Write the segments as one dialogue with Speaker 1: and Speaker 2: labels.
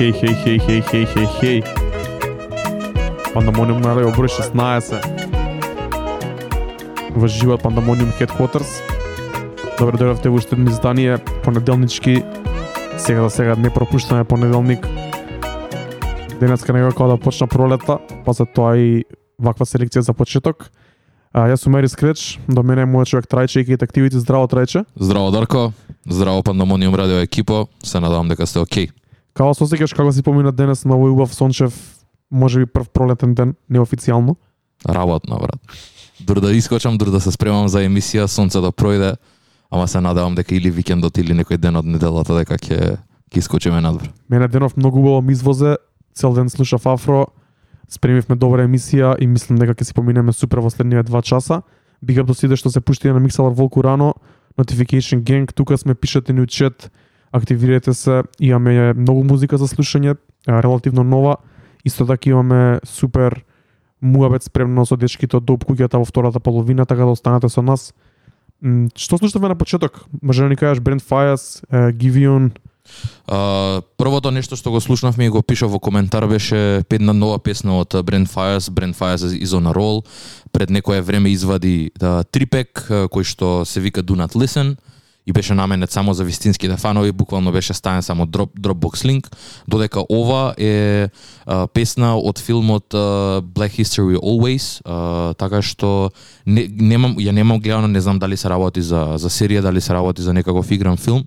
Speaker 1: Хеј, хеј, хеј, хеј, хеј, хеј, хеј. Пандамониум на радио број 16. Во живот Пандамониум Headquarters. Добре дојдовте во уште едно издание, понеделнички. Сега за сега не пропуштаме понеделник. Денеска некако да почна пролета, па за тоа и ваква селекција за почеток. А, јас сум Мери Скреч, до мене е мојот човек Трајче и активите здраво Трајче.
Speaker 2: Здраво Дарко, здраво Пандамониум радио екипо, се надевам дека сте окей.
Speaker 1: Како се осеќаш како си помина денес на овој убав сончев, може би прв пролетен ден, неофицијално?
Speaker 2: Работно, брат. Дур да искочам, дур да се спремам за емисија, сонце да пројде, ама се надевам дека или викендот или некој ден од неделата дека ќе ќе искочиме надвор.
Speaker 1: Мене денов многу убаво ми извозе, цел ден слушав Афро, спремивме добра емисија и мислам дека ќе си поминеме супер во следниве два часа. Big up до сите што се пуштија на Миксалар Волку рано, Notification Gang, тука сме пишете ни у чет, активирате се, имаме многу музика за слушање, релативно нова, исто така имаме супер муабет спремно со дечките од Доп куќата во втората половина, така да останете со нас. Што слушавме на почеток? Може да ни кажеш Brent Fires, е, Givion,
Speaker 2: А, првото нешто што го слушнавме и го пиша во коментар беше една нова песна од Brand Fires, Brand Fires is on a roll. Пред некое време извади да, трипек кој што се вика Do Not Listen и беше наменет само за вистинските фанови, буквално беше ставен само дроп, Dropbox линк, додека ова е а, песна од филмот а, Black History Always, а, така што не, немам, ја немам гледано, не знам дали се работи за, за серија, дали се работи за некаков игран филм,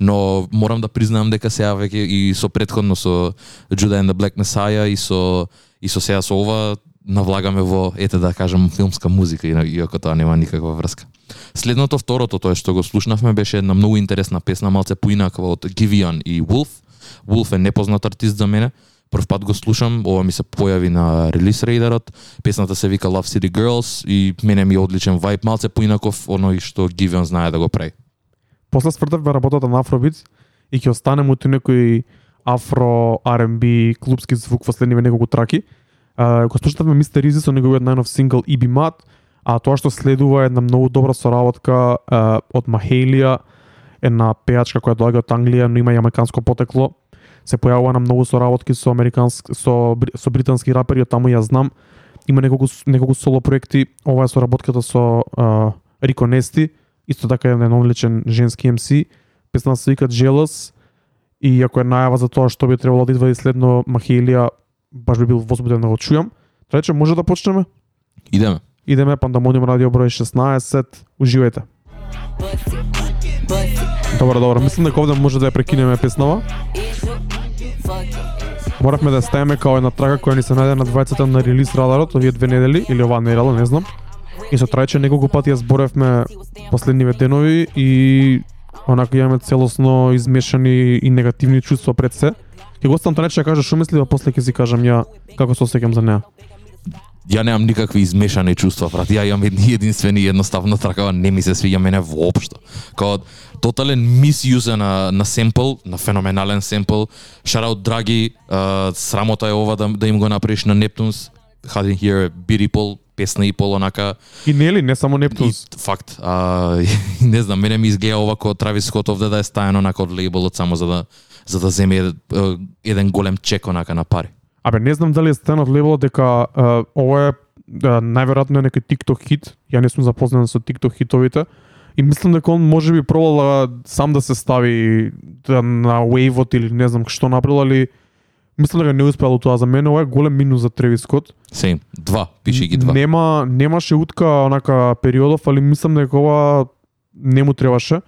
Speaker 2: но морам да признаам дека сега веќе и со предходно со Judah and the Black Messiah и со и со сега со ова навлагаме во ете да кажам филмска музика иако тоа нема никаква врска. Следното второто тоа што го слушнавме беше една многу интересна песна малце поинаква од Givian и Wolf. Wolf е непознат артист за мене. Прв пат го слушам, ова ми се појави на релиз рейдерот. Песната се вика Love City Girls и мене ми е одличен вајб, малце поинаков оној што Givian знае да го прави.
Speaker 1: После свртевме работата на Афробит и ќе останем у некој афро, R&B, клубски звук во следниве неколку траки. А, го слушавме Мистер Изи со неговиот најнов сингл Иби Мат, а тоа што следува е една многу добра соработка а, од Махелија, една пејачка која доаѓа од Англија, но има јамајканско потекло. Се појавува на многу соработки со американски со со британски рапери, од таму ја знам. Има неколку неколку соло проекти. Ова е соработката со а, Рико Нести, исто така е еден одличен женски MC. Песна се вика Jealous и ако е најава за тоа што би требало да идва и следно Махелија, баш би бил возбуден да го чујам. Рече, може да почнеме?
Speaker 2: Идеме.
Speaker 1: Идеме Пандамониум радио број 16. Уживајте. Добро, добро. Мислам дека овде може да ја прекинеме песнава. Моравме да ја ставиме као една трака која ни се најде на двајцата на релиз радарот овие две недели или оваа недела, не знам. И со Трајче неколку пати ја зборевме последниве денови и онака имаме целосно измешани и негативни чувства пред се. Ќе го оставам Трајче да каже што мисли, а после ќе си кажам ја како се осеќам за неа.
Speaker 2: Ја немам никакви измешани чувства, брат. Ја имам едни единствени едноставно тракава не ми се свиѓа мене воопшто. Као тотален мисјузе на на семпл, на феноменален семпл. Шараут Драги, uh, срамота е ова да, да им го направиш на Нептунс. Hadin here beat песна и пол онака.
Speaker 1: И нели, не само Нептунс.
Speaker 2: И, факт. А, не знам, мене ми изгледа ова како Травис Скот овде да е стаен онака од лейбелот само за да за да земе еден голем чек онака на пари.
Speaker 1: Абе, не знам дали е стен од левелот дека е, ова е е, најверојатно е некој TikTok хит. Ја не сум запознат со TikTok хитовите. И мислам дека он може би пробал да сам да се стави да, на wave или не знам што направил, али мислам дека не успеал тоа за мене. Ова е голем минус за Тревис Скот.
Speaker 2: Сейм, два, пише ги два.
Speaker 1: Нема немаше утка онака периодов, али мислам дека ова не му требаше.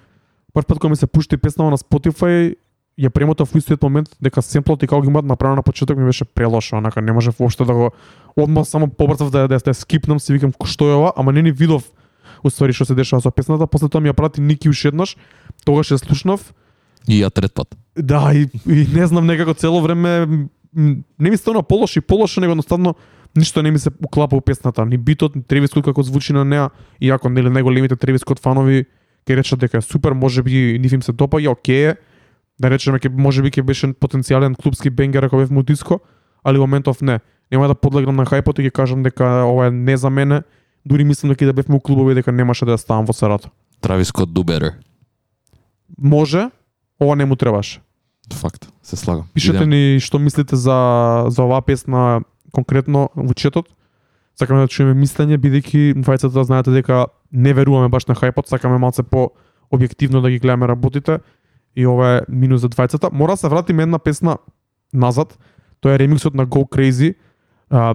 Speaker 1: Прв пат кога ми се пушти песнава на Spotify, ја премотав во истиот момент дека семплот и како ги имаат направено на почеток ми беше прелошо, онака не можев воопшто да го одма само побрзав да да, да скипнам, си викам што е ова, ама не ни видов уствари што се дешава со песната, после тоа ми ја прати Ники уште еднаш, тогаш ја слушнав
Speaker 2: И ја трет пат.
Speaker 1: Да, и, и не знам, некако цело време не ми стана полошо и полошо, него едноставно ништо не ми се уклапа у песната, ни битот, ни Тревис Скот како звучи на неа, иако нели најголемите Тревис Скот фанови ќе речат дека е супер, може би нив им се допаѓа, окей е, да речеме ќе може би ќе беше потенцијален клубски бенгер ако бев му диско, али во моментов не. Нема да подлегнам на хајпот и ќе кажам дека ова е не за мене, дури мислам дека и да бевме у клубови дека немаше да ја ставам во сарато.
Speaker 2: Травис Скот do better.
Speaker 1: може, ова не му требаше.
Speaker 2: Факт, се слагам.
Speaker 1: Пишете ни што мислите за за оваа песна конкретно во четот. Сакаме да чуеме мислење бидејќи двајцата знаете дека не веруваме баш на хајпот, сакаме малце по објективно да ги гледаме работите и ова е минус за двајцата. Мора да се вратиме една песна назад. Тоа е ремиксот на Go Crazy. А,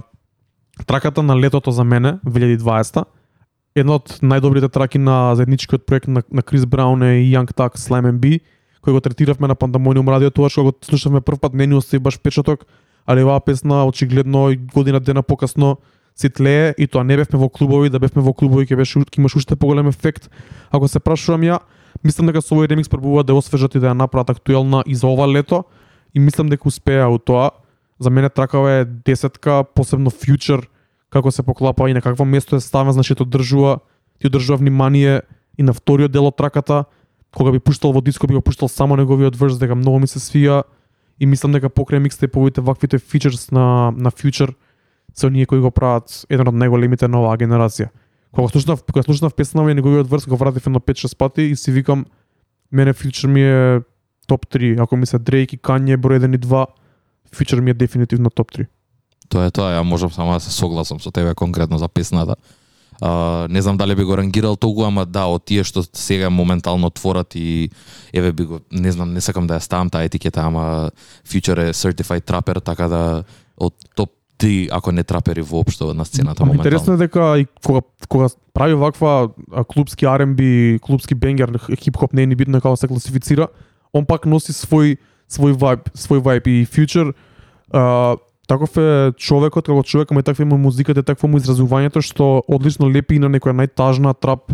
Speaker 1: траката на летото за мене 2020 една од најдобрите траки на заедничкиот проект на, на Крис Браун и Young Tuck Slime B кој го третиравме на Пандамониум радио тоа што го слушавме прв пат не ни остави баш печаток, али оваа песна очигледно година дена покасно се тлее и тоа не бевме во клубови, да бевме во клубови ќе беше ќе имаш уште поголем ефект. Ако се прашувам ја, мислам дека со овој ремикс пробуваат да ја освежат и да ја направат актуелна и за ова лето и мислам дека успеа у тоа. За мене тракава е десетка, посебно Future, како се поклапа и на какво место е ставен, значи тоа држува, ти одржува внимание и на вториот дел од траката, кога би пуштал во диско би го пуштал само неговиот верс дека многу ми се свија и мислам дека покрај микстейповите ваквите фичерс на на Future се оние кои го прават еден од најголемите на оваа генерација. Кога слушнав, кога слушнав песната и неговиот верс го вратив едно 5-6 пати и си викам мене Future ми е топ 3. Ако ми се Drake и Kanye број 1 и 2, Future ми е дефинитивно топ 3.
Speaker 2: Тоа е тоа, ја можам само да се согласам со тебе конкретно за песната. А, не знам дали би го рангирал толку, ама да, од тие што сега моментално творат и еве би го, не знам, не сакам да ја ставам таа етикета, ама Future е certified trapper, така да од топ 3, ако не трапери воопшто на сцената моментално.
Speaker 1: интересно е дека и кога кога прави ваква клубски R&B, клубски бенгер, хип-хоп не е ни битно како се класифицира, он пак носи свој свој вајб, свој вајб и Future а, таков е човекот, како човек, ама и таква му музиката, такво му изразувањето што одлично лепи и на некоја најтажна трап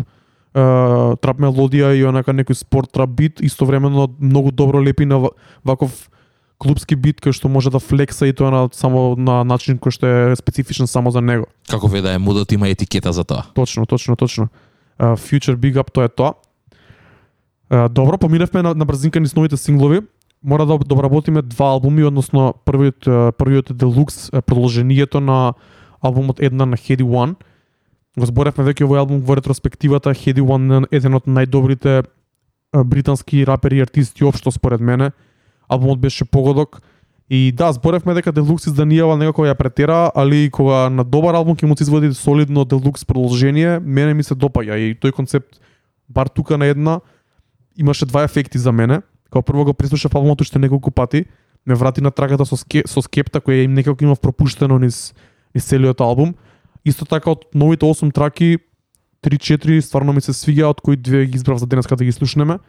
Speaker 1: а, трап мелодија и онака некој спорт трап бит, истовремено многу добро лепи на ва- ваков клубски бит кој што може да флекса и тоа на само на начин кој што е специфичен само за него.
Speaker 2: Како ве да е мудот има етикета за тоа.
Speaker 1: Точно, точно, точно. Uh, Future Big Up тоа е тоа. Uh, добро, поминавме на, на брзинка низ новите синглови. Мора да доработиме два албуми, односно првиот првиот е Deluxe, продолжението на албумот една на Heady One. Го зборевме веќе овој албум во ретроспективата. Heady One е еден од најдобрите британски рапери и артисти општо според мене. Албумот беше погодок. И да, зборевме дека Deluxe изданијава некако ја претера, али кога на добар албум ќе му се изводи солидно Deluxe продолжение, мене ми се допаѓа и тој концепт бар тука на една имаше два ефекти за мене. Као прво го преслушав албумот уште неколку пати, ме врати на трагата со, ски, со скепта која им некако имав пропуштено низ, низ целиот албум. Исто така од новите 8 траки 3-4 стварно ми се свиѓа, од кои две ги избрав за денеска да ги слушнеме.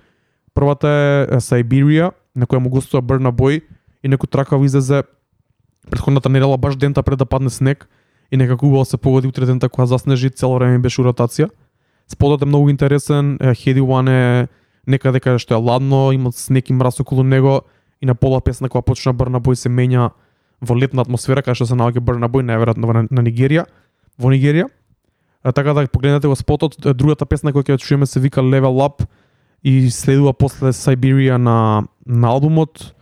Speaker 1: Првата е Siberia, на која му гостува Burna Boy и некој трака излезе претходната недела баш дента пред да падне снег и некако убаво се погоди утре дента која заснежи цело време беше у ротација. Сподот е многу интересен, Heady One е некаде да каде што е ладно, има снег и мраз околу него и на пола песна која почна Брна Бој се менја во летна атмосфера каде што се наоѓа Брна Бој најверојатно на, на Нигерија, во Нигерија. А, така да погледнете го спотот, другата песна која ќе ја чуеме се вика Level Up и следува после Siberia на на албумот.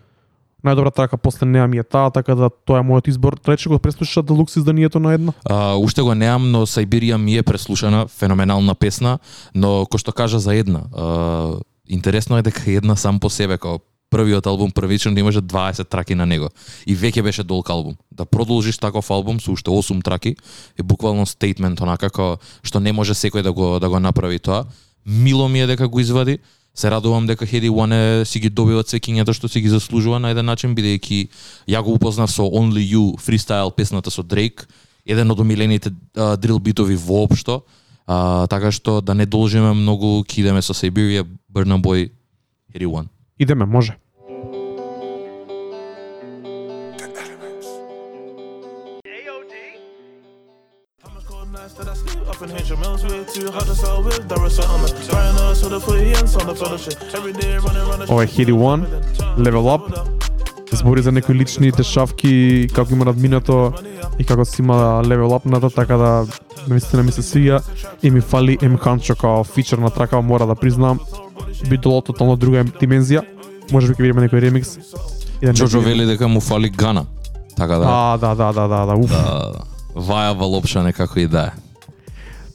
Speaker 1: Најдобра трака после неа ми е таа, така да тоа е мојот избор. Трече го преслуша Deluxe изданието на една.
Speaker 2: А, уште го неам, но Сајбирија ми е преслушана, феноменална песна, но кој што кажа за една, а, интересно е дека една сам по себе, као првиот албум првично да имаше 20 траки на него и веќе беше долг албум. Да продолжиш таков албум со уште 8 траки е буквално стейтмент онака како што не може секој да го да го направи тоа. Мило ми е дека го извади. Се радувам дека хеди One си ги добива цвекињата што си ги заслужува на еден начин бидејќи ја го упознав со Only You фристайл песната со Drake, еден од омилените дрил битови воопшто. А, така што да не должиме многу, кидеме со Сибирија, Burna Boy, Harry One.
Speaker 1: Идеме, може. Ова е Heady One, Level Up. Збори за некои лични дешавки, како има надминато и како си има level up ната, така да наистина ми се свија и ми фали М Ханчо као фичер на трака, мора да признам. Би доло тотално друга димензија. Може би ќе видиме некој ремикс. Да
Speaker 2: Джоджо вели дека му фали Гана. Така да,
Speaker 1: А, да, да, да, да, да, уф.
Speaker 2: да вајава лопша некако и да е.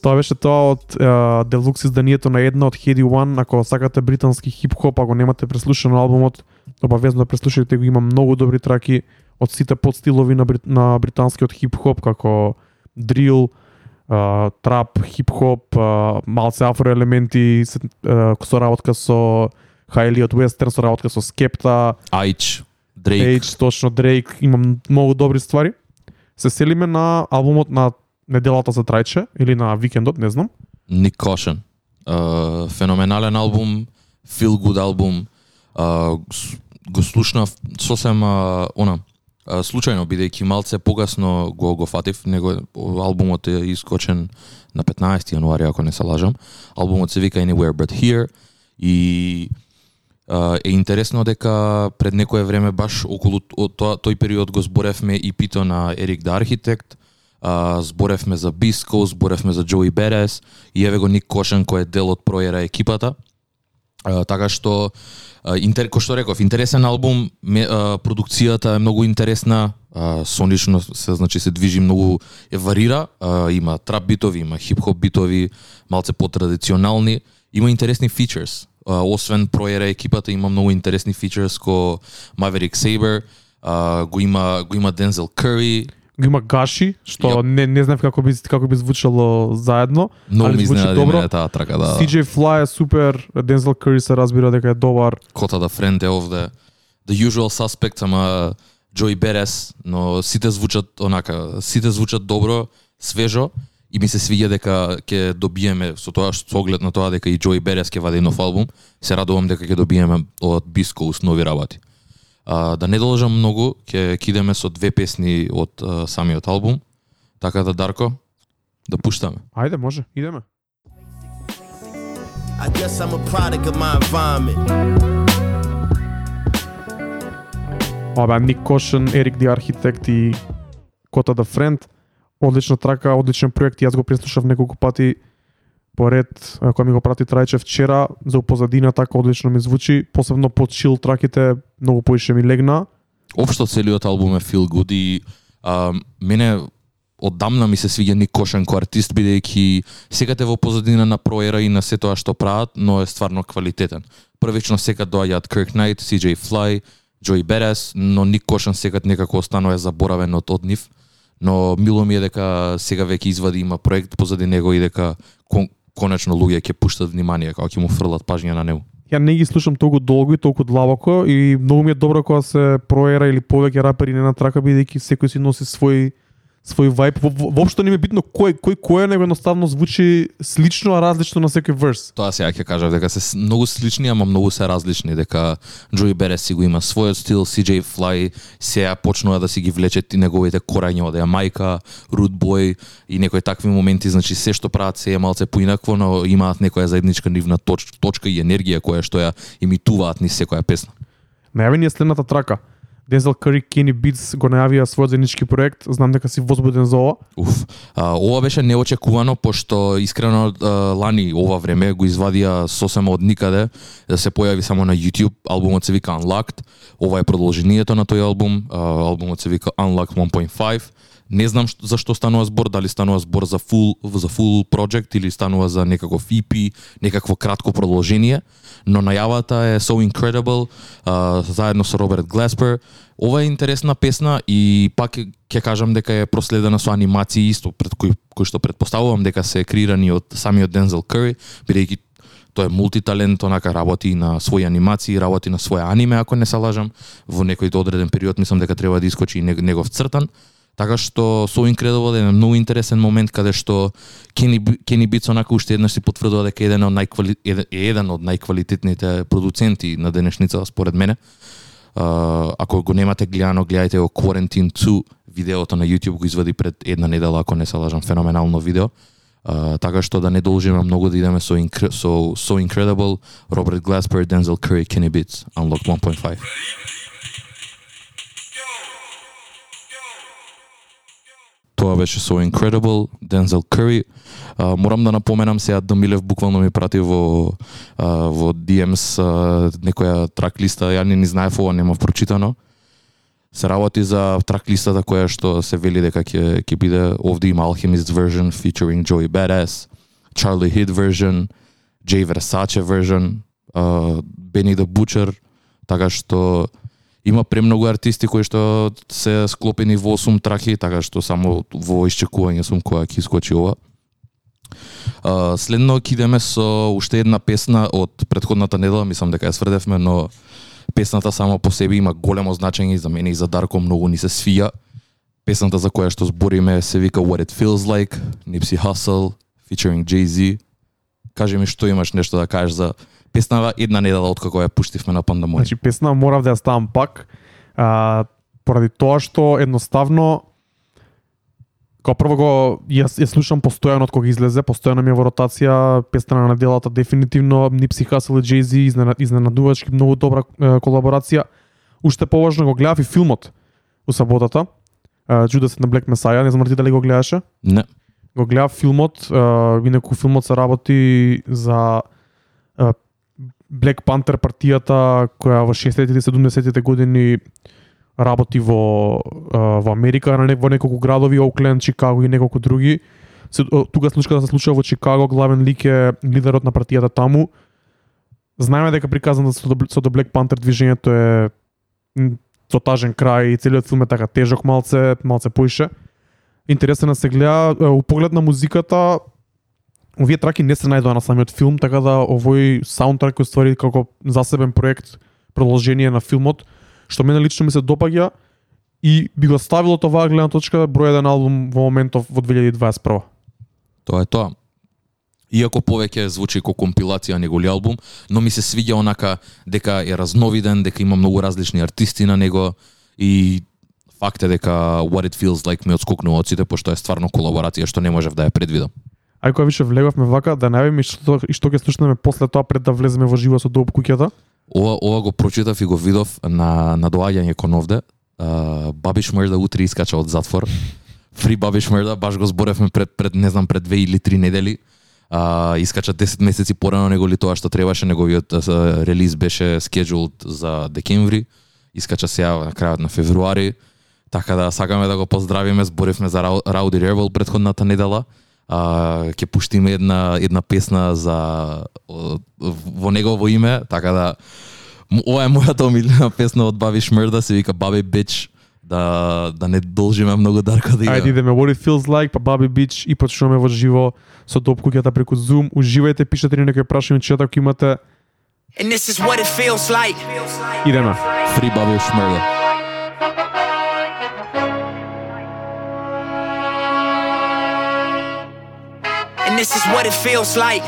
Speaker 1: Тоа беше тоа од uh, делукс изданието на една од Heady One, ако сакате британски хип-хоп, ако немате преслушано албумот, обавезно да преслушате го, има многу добри траки од сите подстилови на, брит, на британскиот хип-хоп, како дрил, uh, трап, хип-хоп, малце афроелементи, се- uh, со работка со Хайли од Western, со работка со Скепта,
Speaker 2: Айч, Дрейк,
Speaker 1: Age, точно Дрейк, има многу добри ствари. Се селиме на албумот на неделата за трајче или на викендот, не знам.
Speaker 2: Ник Кошен. Uh, феноменален албум, feel good албум. Uh, го слушнав сосем uh, она случајно бидејќи малце погасно го го фатив, него албумот е искочен на 15 јануари ако не се лажам. Албумот се вика Anywhere But Here и е интересно дека пред некое време баш околу тоа тој период го зборевме и пито на Ерик да архитект, а, зборевме за Биско, зборевме за Джои Берес и еве го Ник Кошен кој е дел од проера екипата. Uh, така што uh, интер, кој што реков, интересен албум, ме, uh, продукцијата е многу интересна, uh, сонично се значи се движи многу е варира, има трап битови, има хип-хоп битови, малце потрадиционални, има интересни фичерс. Освен проера екипата има многу интересни фичерс ко Maverick Saber, го има го има Дензел Curry,
Speaker 1: Го има Гаши, што
Speaker 2: Јоп.
Speaker 1: не не знам како би како би звучало заедно.
Speaker 2: многу
Speaker 1: али звучи добро.
Speaker 2: таа трака, да.
Speaker 1: CJ Fly е супер, Дензел Curry се разбира дека е добар.
Speaker 2: Кота да френд е овде. The usual suspects, ама Джои Берес, но сите звучат онака, сите звучат добро, свежо и ми се свиѓа дека ќе добиеме со тоа што со оглед на тоа дека и Джои Берес ќе вади нов албум, се радувам дека ќе добиеме од Биско нови работи. А, да не должам многу, ќе ќе идеме со две песни од а, самиот албум. Така да Дарко, да пуштаме.
Speaker 1: Ајде, може, идеме.
Speaker 3: I guess I'm a product of my environment.
Speaker 1: Ова Ник Кошен, Ерик Ди Архитект и Кота да Френд. Одлична трака, одличен проект. Јас го преслушав неколку пати поред, кој ми го прати Трајче вчера, за упозадина така одлично ми звучи, посебно под чил траките многу поише ми легна.
Speaker 2: Општо целиот албум е feel good и а, мене оддамна ми се свиѓа Ник Кошен артист бидејќи секаде во позадина на проера и на се тоа што прават, но е стварно квалитетен. Првично секад доаѓаат Kirk Knight, CJ Fly, Joey Badass, но Ник Кошен секад некако останува заборавен од, од нив. Но мило ми е дека сега веќе извади има проект позади него и дека кон, конечно луѓе ќе пуштат внимание, како ќе му фрлат пажња на него.
Speaker 1: Ја не ги слушам толку долго и толку длабоко и многу ми е добро кога се проера или повеќе рапери не на трака бидејќи секој си носи свој свој вајб. Во- во- Воопшто не ми е битно кој кој кој е, него едноставно звучи слично а различно на секој верс.
Speaker 2: Тоа сега ќе кажав дека се многу слични, ама многу се различни, дека Джои Берес си го има својот стил, CJ Fly сега почнува да си ги влечет и неговите корања од Јамајка, Rude Boy и некои такви моменти, значи се што прават се е малце поинакво, но имаат некоја заедничка нивна точ, точка и енергија која што ја имитуваат низ секоја песна.
Speaker 1: Најави ни е следната трака. Дензел Кари, Кени Битс го најавија својот заеднички проект. Знам дека си возбуден за ова.
Speaker 2: Уф. А, ова беше неочекувано, пошто искрено а, лани ова време го извадија сосема од никаде, да се појави само на YouTube, албумот се вика Unlocked, ова е продолжението на тој албум, а, албумот се вика Unlocked 1.5, Не знам што, за што станува збор, дали станува збор за full за full project или станува за некаков EP, некакво кратко продолжение, но најавата е so incredible, а, заедно со Роберт Глеспер. Ова е интересна песна и пак ќе- кажам дека е проследена со анимации исто пред кои кои што предпоставувам дека се креирани од самиот Дензел Curry, бидејќи тој е мултиталент, онака работи на своји анимации, работи на своја аниме, ако не се лажам. Во некој одреден период мислам дека треба да искочи и негов цртан. Така што со Incredible е многу интересен момент каде што Кени Кени Битс онака уште еднаш си потврдува дека еден од најквали еден, еден од најквалитетните продуценти на денешница според мене. Uh, ако го немате гледано, гледајте го Quarantine 2, видеото на YouTube го извади пред една недела, ако не се лажам, феноменално видео. Uh, така што да не должиме многу да идеме со, инкр... со со Incredible, Robert Glasper, Denzel Curry, Kenny Beats, Unlock 1.5. Тоа беше со Incredible, Denzel Curry. А, морам да напоменам сега Дамилев буквално ми прати во а, во DMs а, некоја трак листа, ја не ни знаев ова, нема прочитано. се работи за трак листата која што се вели дека ќе ќе биде овде има Alchemist version featuring Joey Badass, Charlie Hit version, Jay Versace version, uh, Benny the Butcher, така што има премногу артисти кои што се склопени во 8 траки, така што само во исчекување сум која ќе искочи ова. А, следно ќе идеме со уште една песна од предходната недела, мислам дека ја сврдевме, но песната само по себе има големо значење за мене и за Дарко многу ни се свија. Песната за која што збориме се вика What It Feels Like, Nipsey Hussle, featuring Jay-Z. Кажи ми што имаш нешто да кажеш за песнава една недела откако ја пуштивме на Пандамони.
Speaker 1: Значи песна морав да ја ставам пак, а, поради тоа што едноставно Као прво го јас ја слушам постојано од кога излезе, постојано ми е во ротација песна на неделата дефинитивно Nipsey Hussle и изненад, изненадувачки многу добра е, колаборација. Уште поважно го гледав и филмот у саботата. and the Black Messiah, не знам ти дали го гледаше.
Speaker 2: Не.
Speaker 1: Го гледав филмот, е, инаку филмот се работи за Black Panther партијата која во 60-тите и 70-тите години работи во во Америка, на во неколку градови, Окленд, Чикаго и неколку други. Се, тука случката да се случува во Чикаго, главен лик е лидерот на партијата таму. Знаеме дека приказано да со, до- со The Black Panther движењето е со тажен крај и целиот филм е така тежок малце, малце поише. Интересно да се гледа, у поглед на музиката, овие траки не се најдоа на самиот филм, така да овој саундтрак е ствари како засебен проект, продолжение на филмот, што мене лично ми се допаѓа и би го ставило тоа гледна точка број еден албум во моментов во 2021.
Speaker 2: Тоа е тоа. Иако повеќе звучи како компилација неголи албум, но ми се свиѓа онака дека е разновиден, дека има многу различни артисти на него и факт е дека What It Feels Like ми одскокнува од сите, пошто е стварно колаборација што не можев да ја предвидам.
Speaker 1: Ај кога више влеговме вака, да најавиме што, и што ќе слушнеме после тоа пред да влеземе во живо со Доп куќата.
Speaker 2: Ова, ова го прочитав и го видов на, на доаѓање кон овде. Uh, Бабиш Мрда утре искача од затвор. Фри Бабиш Мрда, баш го зборевме пред, пред не знам, пред две или три недели. Uh, искача 10 месеци порано него ли тоа што требаше, неговиот uh, релиз беше scheduled за декември. Искача сега на крајот на февруари. Така да сакаме да го поздравиме, зборевме за Rowdy Рауди Ревел предходната недела. А, ќе пуштиме една една песна за во негово име, така да ова е мојата омилена песна од Баби Шмрда, се вика Баби Бич, да да не должиме многу Дарко да
Speaker 1: Ајде
Speaker 2: иде.
Speaker 1: идеме What It Feels Like, па Bobby Beach и почнуваме во живо со Доп куќата преку Zoom. Уживајте, пишете ни некои прашања, чета ако имате.
Speaker 3: And this is what it feels like.
Speaker 1: Идеме.
Speaker 2: Фри Баби Шмрда.
Speaker 3: This is what it feels like.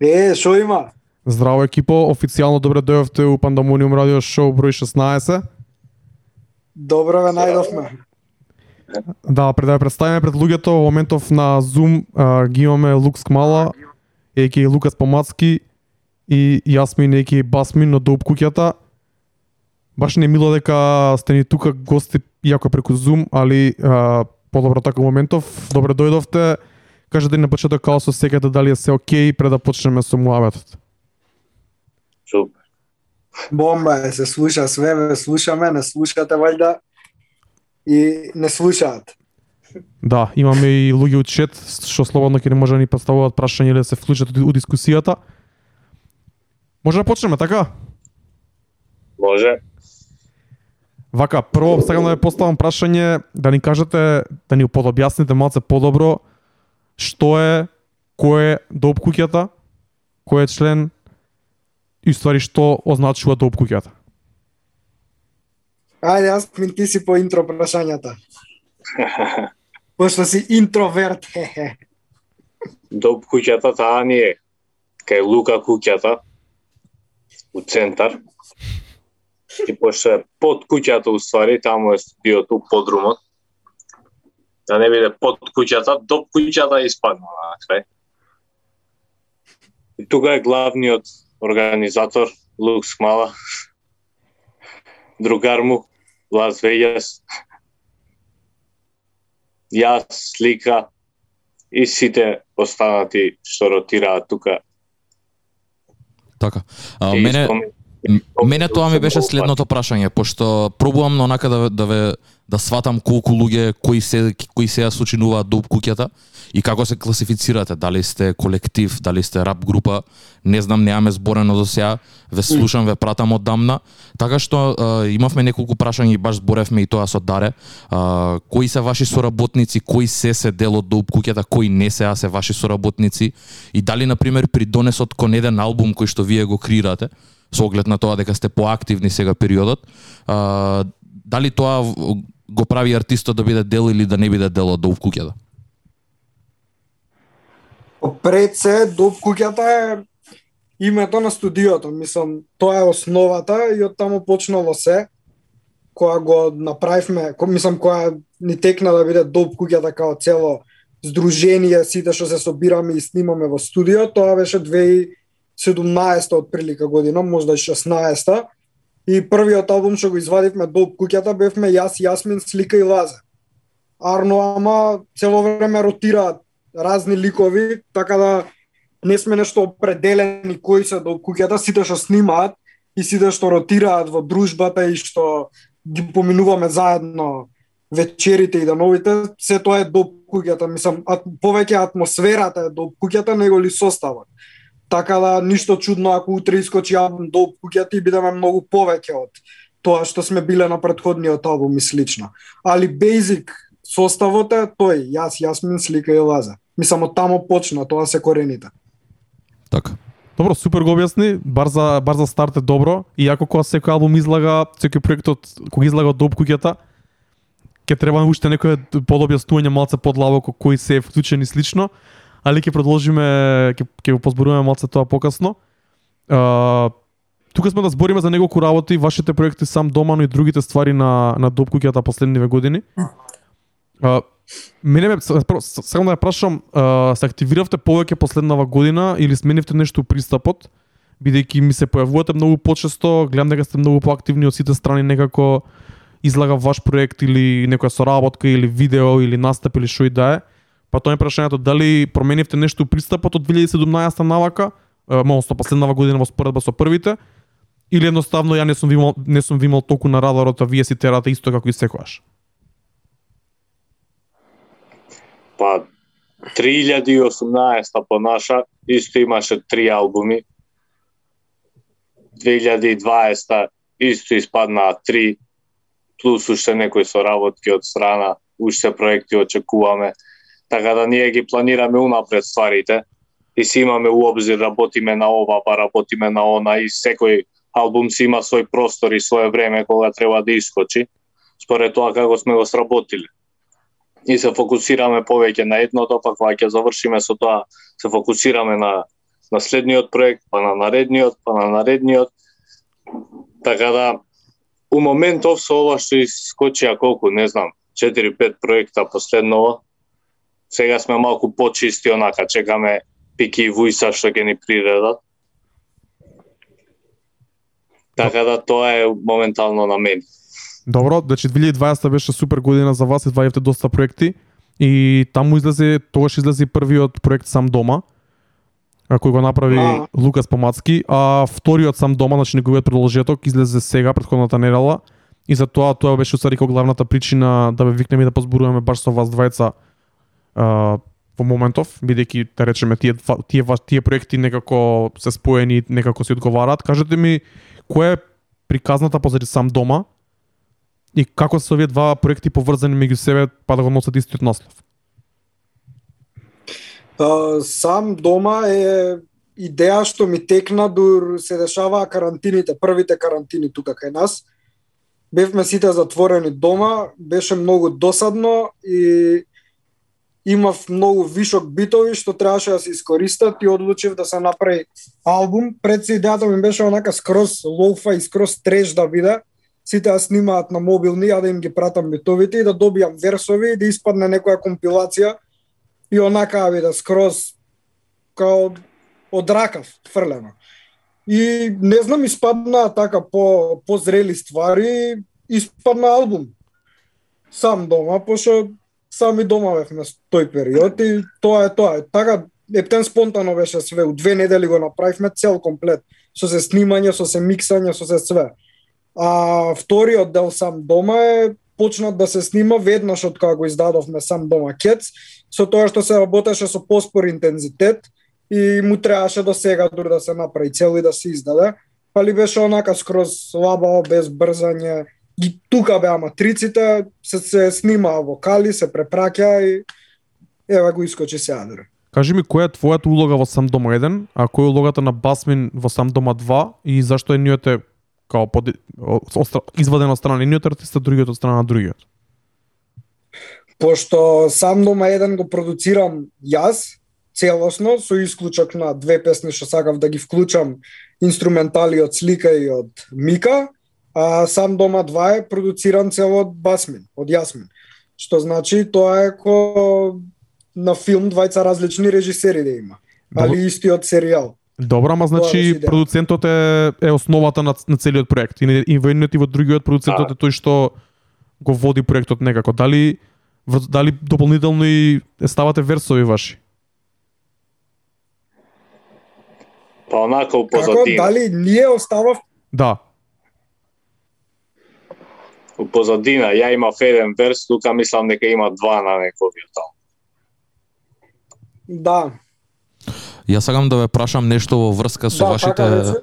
Speaker 4: Е, шо има?
Speaker 1: Здраво екипо, официјално добре дојавте у Пандамониум радио шоу број 16.
Speaker 4: Добро ве најдовме.
Speaker 1: Да, пред да ја представиме пред луѓето, во моментов на Zoom а, ги имаме Лукс Кмала, еки Лукас Помацки и Јасмин еки Басмин од Доп куќата. Баш не е мило дека сте ни тука гости, иако преку Zoom, али а, подобро така моментов. Добре дојдовте. Кажете ни на почеток као со секата дали е се окей пред да почнеме со муабетот.
Speaker 5: Супер.
Speaker 4: Бомба е, се слуша све, ве слушаме, не слушате вајда и не слушаат.
Speaker 1: Да, имаме и луѓе од чет што слободно ќе не може да ни поставуваат прашања или да се вклучат у дискусијата. Може да почнеме, така?
Speaker 5: Може.
Speaker 1: Вака, прво сакам да ве поставам прашање, да ни кажете, да ни подобјасните малце подобро што е, кој е доп куќата, кој е член и ствари што означува доп куќата.
Speaker 4: Ајде, јас ми ти си по интро прашањата. Пошто си интроверт.
Speaker 5: Доп куќата таа ни е кај Лука куќата у центар. И пошто е под куќата уствари, таму е студиото, подрумот. Да не биде под куќата, доп куќата испадна на крај. И тука е главниот организатор Лукс Мала. Другар му Лас Вегас. Јас, Слика и сите останати што ротираат тука
Speaker 2: Така. А, мене Мене тоа ми беше следното прашање, пошто пробувам на онака да да ве да сватам колку луѓе кои се кои се ја сочинуваат доп куќата и како се класифицирате, дали сте колектив, дали сте рап група, не знам, немаме зборено до сега, ве слушам, ве пратам од дамна, така што а, имавме неколку прашања и баш зборевме и тоа со Даре, а, кои се ваши соработници, кои се се дел од доп куќата, кои не се, а се ваши соработници? И дали на пример при донесот кон еден албум кој што вие го креирате, со оглед на тоа дека сте поактивни сега периодот, а, дали тоа го прави артистот да биде дел или да не биде дел од доп куќата?
Speaker 4: Пред се, доп куќата е името на студиото. Мислам, тоа е основата и од таму почнало се. Која го направивме, ко, мислам, која ни текна да биде доп куќата као цело здружение, сите што се собираме и снимаме во студио, тоа беше 2017 од прилика година, можда и 16 И првиот албум што го извадивме доп куќата бевме јас, Јасмин, Слика и Лазе. Арно ама цело време ротираат разни ликови, така да не сме нешто определени кои се до куќата, сите што снимаат и сите што ротираат во дружбата и што ги поминуваме заедно вечерите и дановите, се тоа е до куќата, мислам, ат, повеќе атмосферата е до куќата него ли составот. Така да ништо чудно ако утре искочи албум до куќата и бидеме да многу повеќе од тоа што сме биле на претходниот албум и слично. Али basic составот е тој, јас, Јасмин, Слика и Лаза. Ми само тамо почна, тоа се корените.
Speaker 2: Така.
Speaker 1: Добро, супер го објасни. Бар за бар за старт е добро. Иако кога секој албум излага, секој проектот кога излага од доп куќата, ќе треба уште некој подобјаснување малце подлабоко кои се е вклучени слично, али ќе продолжиме ќе ќе го позборуваме малце тоа покасно. А, тука сме да збориме за неколку работи, вашите проекти сам дома, но и другите ствари на на доп куќата последниве години. А, мене ме прво, да ја прашам, а, се активиравте повеќе последнава година или сменивте нешто пристапот? Бидејќи ми се појавувате многу почесто, гледам дека сте многу поактивни од сите страни некако излага ваш проект или некоја соработка или видео или настап или што и да е. Па тоа е прашањето дали променивте нешто у пристапот од 2017 навака, односно последнава година во споредба со првите, или едноставно ја не сум вимал, не сум вимал толку на радарот, а вие си терате исто како и секогаш.
Speaker 5: Па 3018 по наша исто имаше три албуми. 2020 исто испаднаа три плюс уште некои соработки од страна, уште проекти очекуваме. Така да ние ги планираме унапред стварите и си имаме у обзир работиме на ова, па работиме на она и секој албум си има свој простор и свое време кога треба да искочи, според тоа како сме го сработиле и се фокусираме повеќе на едното, па кога ќе завршиме со тоа, се фокусираме на на следниот проект, па на наредниот, па на наредниот. Така да у моментов со ова што искочија колку, не знам, 4-5 проекта последново, сега сме малку почисти онака, чекаме Пики и Вујса што ќе ни приредат. Така да тоа е моментално на мене.
Speaker 1: Добро, значи 2020 беше супер година за вас, извадивте доста проекти и таму излезе, тогаш излезе првиот проект Сам дома, кој го направи
Speaker 4: А.
Speaker 1: Лукас Помацки, а вториот Сам дома, значи неговиот продолжеток излезе сега претходната недела и за тоа тоа беше усари како главната причина да ве викнеме и да позборуваме баш со вас двајца а, во моментов, бидејќи да речеме тие тие тие проекти некако се споени, некако се одговараат. Кажете ми која е приказната позади Сам дома и како се овие два проекти поврзани меѓу себе па да го носат истиот наслов?
Speaker 4: Сам дома е идеја што ми текна дур се дешаваа карантините, првите карантини тука кај нас. Бевме сите затворени дома, беше многу досадно и имав многу вишок битови што требаше да се искористат и одлучив да се направи албум. Пред се идејата ми беше онака скроз лоуфа и скроз треш да биде. Сите да снимаат на мобилни, а да им ги пратам битовите и да добијам версови и да испадне некоја компилација и онака да биде скроз као од ракав фрлено. И не знам, испадна така по по зрели ствари, испадна албум. Сам дома, пошто сами дома бевме тој период и тоа е тоа. Така ептен спонтано беше све. У две недели го направивме цел комплет. Со се снимање, со се миксање, со се све. А вториот дел сам дома е почнат да се снима веднаш од кога го издадовме сам дома Кец, со тоа што се работеше со поспор интензитет и му требаше до сега дури да се направи цел и да се издаде. Пали беше онака скроз слабо без брзање. И тука беа матриците, се, се снимаа вокали, се препраќа и ева го искочи се адре.
Speaker 1: Кажи ми која е твојата улога во сам дома 1, а која е улогата на Басмин во сам дома 2 и зашто е ниот као под, остра, изваден од страна на едниот артист, а другиот од страна на другиот?
Speaker 4: Пошто сам дома еден го продуцирам јас, целосно, со исклучок на две песни што сакав да ги вклучам инструментали од Слика и од Мика, а сам дома 2 е продуциран цело од Басмин, од Јасмин. Што значи тоа е ко на филм двајца различни режисери да има, али истиот серијал.
Speaker 1: Добро, ама значи продуцентот е, е основата на, на целиот проект. И, не- и во едниот и во другиот продуцентот
Speaker 5: Да.
Speaker 1: е тој што го води проектот некако. Дали дали дополнително и ставате версови ваши?
Speaker 5: Па онака у
Speaker 4: Како
Speaker 5: позадина.
Speaker 4: дали ние оставав
Speaker 1: Да.
Speaker 5: У позадина, ја имав еден верс, тука мислам дека има два на нековиот таму.
Speaker 4: да,
Speaker 2: Јас сакам да ве прашам нешто во врска со
Speaker 4: да,
Speaker 2: вашите
Speaker 4: така.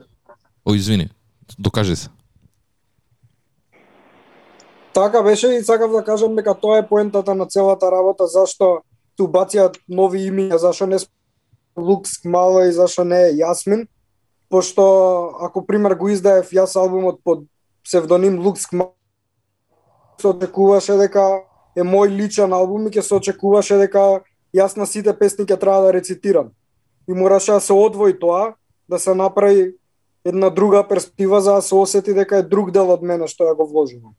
Speaker 2: О, извини. Докажи се.
Speaker 4: Така беше и сакав да кажам дека тоа е поентата на целата работа, зашто ту бација нови имиња, зашто не Лукс Мала и зашто не е Јасмин, пошто ако пример го издаев јас албумот под псевдоним Лукс Мала, се очекуваше дека е мој личен албум и ќе се очекуваше дека јас на сите песни ќе треба да рецитирам. И мораше да се одвои тоа, да се направи една друга перспектива за да се осети дека е друг дел од мене што ја го вложувам.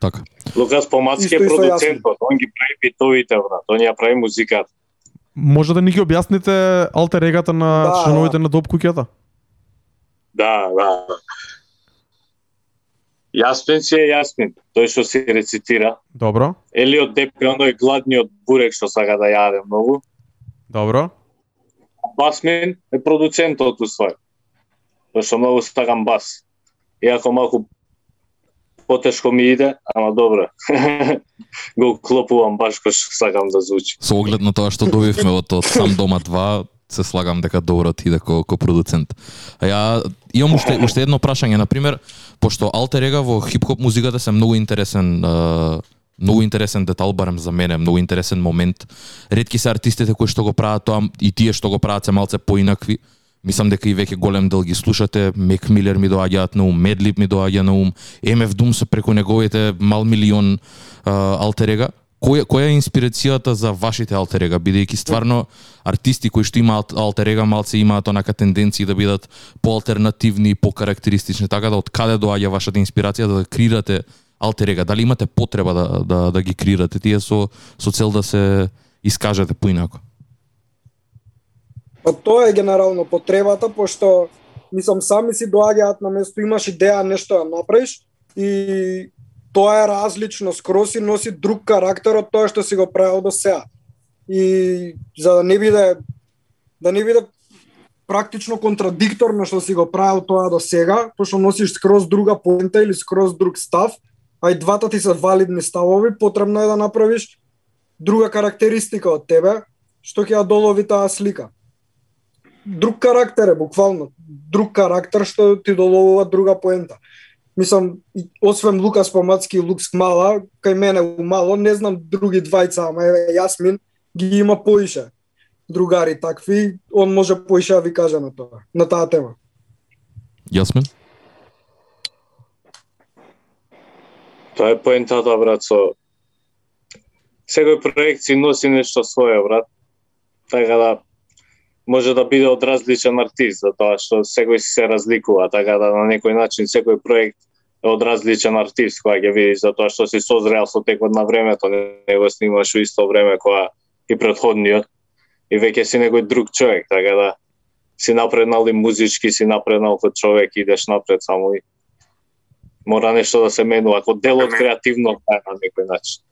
Speaker 2: Така.
Speaker 5: Лукас Помацки е продуцентот, он ги прави битовите, брат, он ја прави музиката.
Speaker 1: Може да ни ги објасните алтер егата на
Speaker 4: Да,
Speaker 1: членовите
Speaker 4: да.
Speaker 1: на Доп куќата?
Speaker 5: Да, да. Јаспен си е Јаспин, тој што си рецитира.
Speaker 1: Добро.
Speaker 5: Елиот Деп е оној гладниот бурек што сака да јаде многу.
Speaker 1: Добро.
Speaker 5: Басмин е продуцентот уствари. Тоа што многу сакам бас. Иако малку потешко ми иде, ама добро. Го клопувам баш кој што сакам да звучи.
Speaker 2: Со оглед на тоа што добивме од, од сам дома 2, се слагам дека добро ти иде ко, ко продуцент. А ја имам уште уште едно прашање, на пример, пошто алтер его во хип-хоп музиката се многу интересен многу интересен детал барем за мене, многу интересен момент. Ретки се артистите кои што го прават тоа и тие што го прават се малце поинакви. Мислам дека и веќе голем дел ги слушате, Мек Милер ми доаѓаат на ум, Медлип ми доаѓа на ум, МФ Дум се преку неговите мал милион Алтерега. алтер. Која која е инспирацијата за вашите алтерега бидејќи стварно артисти кои што имаат алтерега малце имаат онака тенденции да бидат поалтернативни, покарактеристични, така да од каде доаѓа вашата инспирација да креирате алтерега. Дали имате потреба да да да ги креирате тие со со цел да се искажете поинако?
Speaker 4: Па тоа е генерално потребата, пошто мислам сами си доаѓаат на место, имаш идеја нешто да направиш и тоа е различно, скрос и носи друг карактер од тоа што си го правил до сега. И за да не биде да не биде практично контрадикторно што си го правил тоа до сега, пошто носиш скроз друга поента или скроз друг став, а и двата ти се валидни ставови, потребно е да направиш друга карактеристика од тебе, што ќе ја долови таа слика друг карактер е буквално, друг карактер што ти доловува друга поента. Мислам, освен Лукас Помацки и Лукс Мала, кај мене у мало, не знам други двајца, ама еве Јасмин ги има поише другари такви, он може поише да ви каже на тоа, на таа тема.
Speaker 2: Јасмин?
Speaker 5: Тоа е поентата, брат, со секој проект си носи нешто свое, брат. Така да може да биде од различен артист, затоа што секој се разликува, така да на некој начин секој проект е од различен артист која ќе видиш, затоа што си созрел со текот на времето, не го снимаш у исто време која и предходниот и веќе си некој друг човек, така да си напреднал и музички, си напреднал како човек, идеш напред само и мора нешто да се менува, ако дел од креативно на некој начин.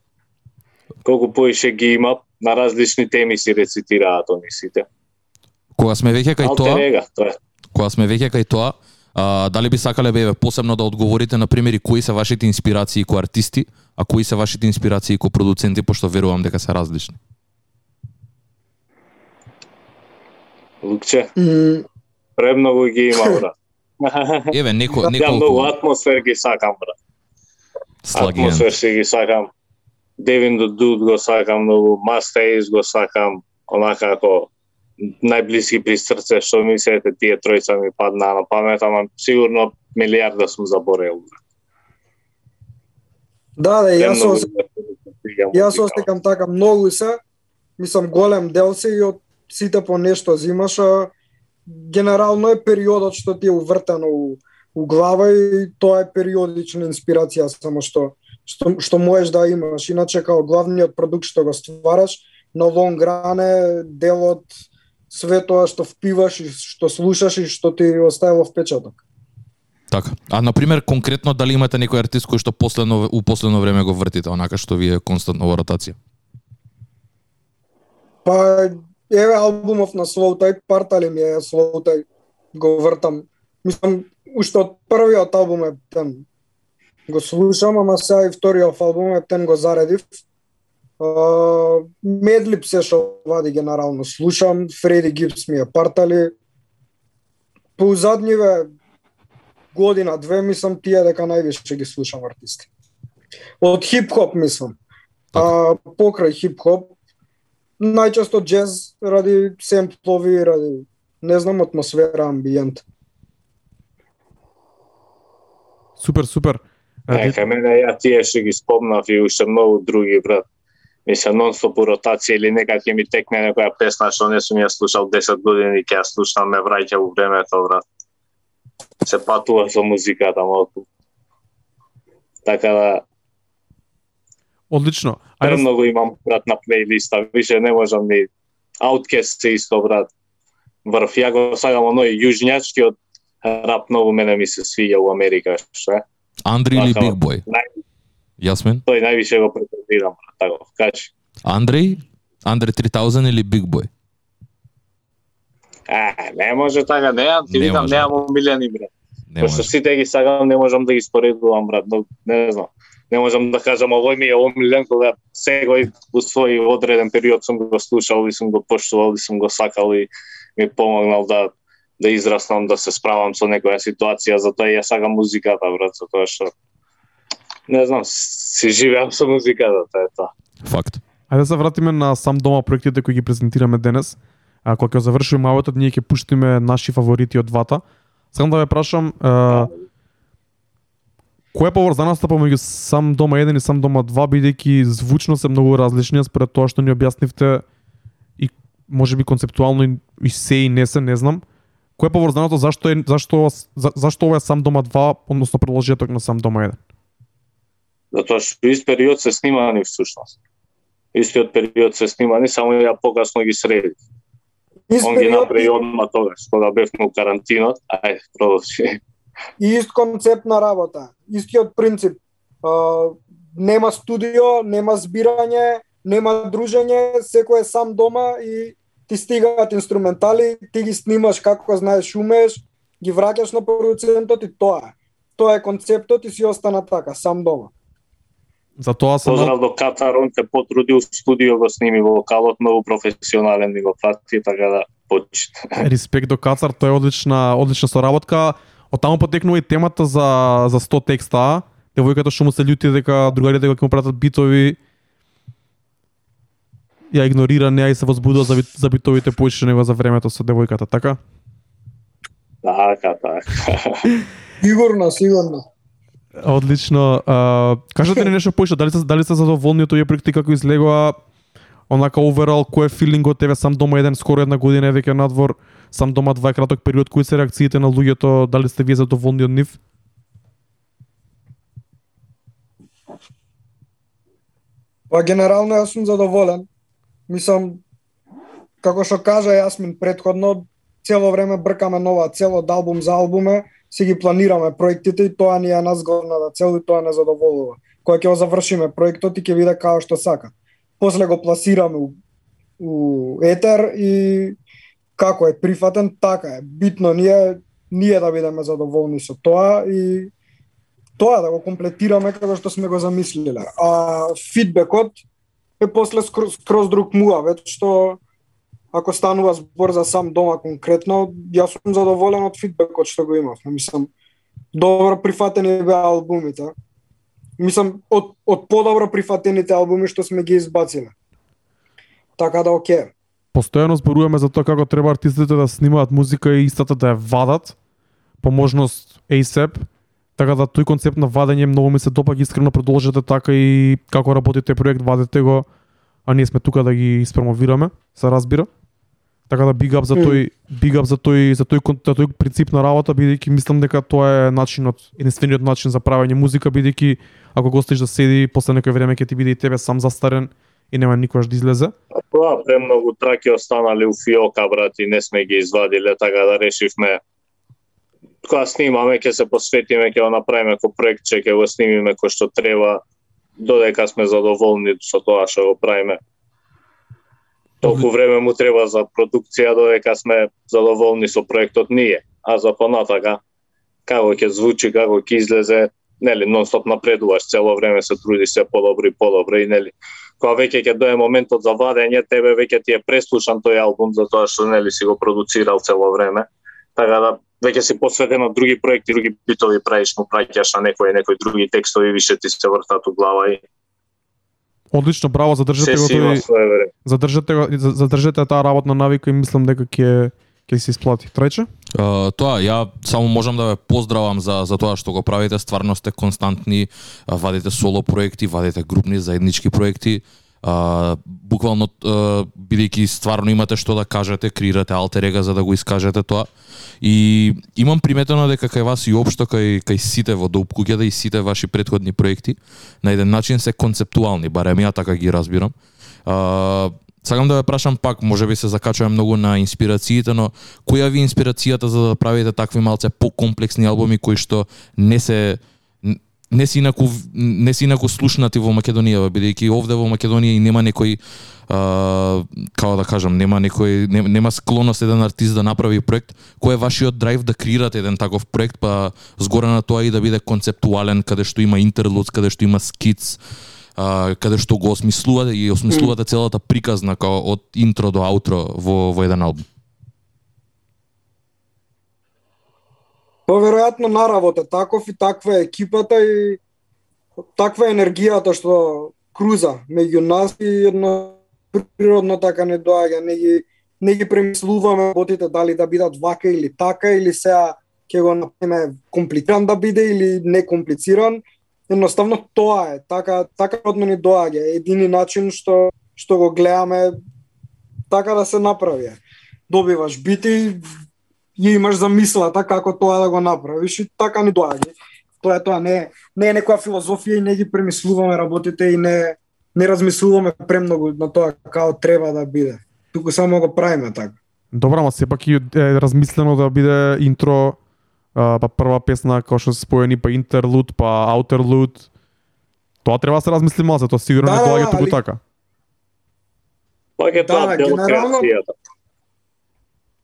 Speaker 5: Колку поише ги има, на различни теми си рецитираат они сите.
Speaker 2: Кога сме веќе кај тоа,
Speaker 5: Алтерега, тоа е.
Speaker 2: кога сме веќе кај тоа, а, дали би сакале бе посебно да одговорите на примери кои се вашите инспирации кои артисти, а кои се вашите инспирации кои продуценти, пошто верувам дека се различни.
Speaker 5: Лукче,
Speaker 4: М,
Speaker 5: премногу ги има, брат.
Speaker 2: Еве неко
Speaker 5: Ја многу
Speaker 2: неколку
Speaker 5: атмосфер ги сакам, брат.
Speaker 2: слагиен.
Speaker 5: Атмосфер си ги сакам. Девин до Дуд го сакам многу, Мастейс го сакам, онака како најблиски при срце што ми се ете тие тројца ми паднаа на памет, ама сигурно милиарда сум заборел.
Speaker 4: Да, да, јас се
Speaker 5: ми се
Speaker 4: Јас се
Speaker 5: музика.
Speaker 4: осекам така многу се, мислам голем дел се и од сите по нешто зимаш, а генерално е периодот што ти е увртено у, у глава и тоа е периодична инспирација само што што што можеш да имаш. Иначе као главниот продукт што го ствараш на лонг ран е дел од све тоа што впиваш и што слушаш и што ти оставило впечаток.
Speaker 2: Така. А на пример конкретно дали имате некој артист кој што последно у последно време го вртите, онака што ви е константно во ротација?
Speaker 4: Па еве албумов на Слоутай, партали ми е Слоутай, го вртам. Мислам, уште од првиот албум е тен го слушам, ама сега и вториот албум е тен го заредив. Uh, Медлип се што вади генерално слушам, Фреди Гипс ми е партали. По задниве година, две, мислам тие дека највише ги слушам артисти. Од хип-хоп мислам. А, покрај хип-хоп, најчесто джез ради семплови, ради не знам атмосфера, амбиент.
Speaker 1: Супер, супер.
Speaker 5: Кај мене ја тие што ги спомнав и уште многу други, брат. Мислам, нон-стоп у ротација или нека ќе ми текне некоја песна што не сум ја слушал 10 години, ќе ја слушам, ме враќа у времето, брат. Се патува со музиката малку. Така да,
Speaker 1: Одлично. Ајде,
Speaker 5: премногу имам, брат, на плейлиста. Више не можам ни... Outcast се исто, брат. Врв, ја го сагам оној јужњачкиот рап многу мене ми се свиѓа у Америка, што е.
Speaker 2: Андри или
Speaker 5: Така,
Speaker 2: Биг Бој?
Speaker 5: нај-
Speaker 2: Јасмин?
Speaker 5: Тој највише го претендирам, така, кажи.
Speaker 2: Андреј? Андре 3000 или Биг Бој?
Speaker 5: А, не може така, неам, ти
Speaker 2: Не
Speaker 5: викам,
Speaker 2: може.
Speaker 5: неам омилени, брат.
Speaker 2: Не
Speaker 5: Пошто сите ги сагам, не можам да ги споредувам, брат, но не знам. Не можам да кажам, овој ми е омилен, кога секој у свој одреден период сум го слушал и сум го поштувал и сум го сакал и ми помогнал да да израснам, да се справам со некоја ситуација, затоа ја сагам музиката, брат, затоа што не знам, си живеам со музиката, тоа е тоа.
Speaker 2: Факт.
Speaker 1: Ајде да се вратиме на сам дома проектите кои ги презентираме денес. А кога ќе завршиме малото, ние ќе пуштиме наши фаворити од двата. Сакам да ве прашам, е, кој е поврзаноста помеѓу сам дома 1 и сам дома 2 бидејќи звучно се многу различни а според тоа што ни објаснивте и можеби концептуално и, и се и не се, не знам. Кој е поврзаното зашто е зашто за, зашто ова е сам дома 2, односно продолжеток на сам дома 1?
Speaker 5: Затоа што ист период се снимани всушност. Истиот период се снимани, само ја покасно ги среди.
Speaker 4: Ист
Speaker 5: Он ги направи одма тогаш, кога бевме у карантинот. Ајде, продолжи.
Speaker 4: и ист концепт на работа, истиот принцип. А, нема студио, нема збирање, нема дружење, секој е сам дома и ти стигаат инструментали, ти ги снимаш како знаеш, умееш, ги враќаш на продуцентот и тоа е. Тоа е концептот и си остана така, сам дома.
Speaker 1: Затоа се
Speaker 5: Поздрав до Катар, он се потрудил в студио го сними вокалот, многу професионален ми го прати, така да почит.
Speaker 1: Респект до Кацар, тоа е одлична, одлична соработка. Од таму потекнува и темата за за 100 текста. Девојката што му се љути дека другарите ќе му пратат битови ја игнорира неа и се возбудува за, за битовите поише него за времето со девојката, така?
Speaker 5: Така, така.
Speaker 4: Сигурно, сигурно.
Speaker 1: Одлично. А, кажете ни нешто поише, дали сте дали сте задоволни од овие проекти како излегоа? Онака overall кој е филингот еве сам дома еден скоро една година е веќе надвор, сам дома два е краток период, кои се реакциите на луѓето, дали сте вие задоволни од нив?
Speaker 4: Па генерално јас сум задоволен. Мислам, како што кажа Јасмин предходно, цело време бркаме нова цел од албум за албуме, си ги планираме проектите и тоа ни е назгорната да цел и тоа не задоволува. Кога ќе го завршиме проектот и ќе биде како што сака. После го пласираме у у етер и како е прифатен, така е. Битно ние ние да бидеме задоволни со тоа и тоа да го комплетираме како што сме го замислиле. А фидбекот е после скроз, скроз друг муавет што ако станува збор за сам дома конкретно, јас сум задоволен од фидбекот што го имав. Мислам, добро прифатени беа албумите. Мислам, од, од подобро прифатените албуми што сме ги избациле. Така да оке.
Speaker 1: Постојано зборуваме за тоа како треба артистите да снимаат музика и истата да ја вадат, по можност ASAP, така да тој концепт на вадење многу ми се допаѓа искрено продолжете така и како работите проект, вадете го, а ние сме тука да ги испромовираме, се разбира. Така да up за тој up за тој за тој за тој принцип на работа бидејќи мислам дека тоа е начинот единствениот начин за правење музика бидејќи ако го оставиш да седи после некој време ќе ти биде и тебе сам застарен и нема никогаш да излезе.
Speaker 5: Тоа премногу траки останали у фиока, брат, и не сме ги извадиле, така да решивме кога снимаме, ќе се посветиме, ќе го направиме како проект, ќе го снимиме кој што треба, додека сме задоволни со тоа што го правиме. Толку време му треба за продукција додека сме задоволни со проектот ние, а за понатака како ќе звучи, како ќе излезе, нели, нонстоп напредуваш, цело време се труди се подобро и подобро и нели, кога веќе ќе дое моментот за вадење, тебе веќе ти е преслушан тој албум за тоа што нели си го продуцирал цело време. Така да веќе си посветен на други проекти, други битови правиш, му праќаш на некои некои други текстови, више ти се вртат у глава и
Speaker 1: Одлично, браво, задржете
Speaker 5: се
Speaker 1: го тој задржете го за- задржете таа работна навика и мислам дека ќе ќе се исплати. Трајче?
Speaker 2: Uh, тоа, ја само можам да ве поздравам за, за тоа што го правите, стварно сте константни, вадите соло проекти, вадите групни заеднички проекти, а, буквално а, бидејќи стварно имате што да кажете, креирате алтерега за да го искажете тоа. И имам приметено дека кај вас и општо кај кај сите во Доуп куќата и сите ваши претходни проекти на еден начин се концептуални, барем ја така ги разбирам. А, Сакам да ве прашам пак, може би се закачувам многу на инспирациите, но која ви е инспирацијата за да правите такви малце покомплексни албуми кои што не се не си инаку не си инаку слушнати во Македонија, бидејќи овде во Македонија и нема некој а, како да кажам, нема некој не, нема склоност еден артист да направи проект, кој е вашиот драйв да креирате еден таков проект, па згоре на тоа и да биде концептуален, каде што има интерлудс, каде што има скиц, а, каде што го осмислувате и осмислувате целата приказна као од интро до аутро во во еден албум.
Speaker 4: Поверојатно наравот е таков и таква е екипата и таква е енергијата што круза меѓу нас и едно природно така не доаѓа, не ги не ги премислуваме работите дали да бидат вака или така или сега ќе го направиме комплициран да биде или некомплициран. Едноставно тоа е, така така родно ни доаѓа, едини начин што што го гледаме така да се направи. Добиваш бити, ја имаш замислата како тоа да го направиш и така ни доаѓа. Тоа е тоа, не, е- не е некоја филозофија и не ги премислуваме работите и не не размислуваме премногу на тоа како треба да биде. Туку само го правиме така.
Speaker 1: Добра, ама сепак и е размислено да биде интро, а, па прва песна како што се споени, па интерлуд, па аутерлуд. Тоа треба да се размисли малце, тоа сигурно
Speaker 4: Да,
Speaker 1: не
Speaker 4: да,
Speaker 1: доаѓа
Speaker 4: да,
Speaker 1: туку така.
Speaker 5: Пак е
Speaker 4: Да,
Speaker 5: тоа
Speaker 4: да, генерално-.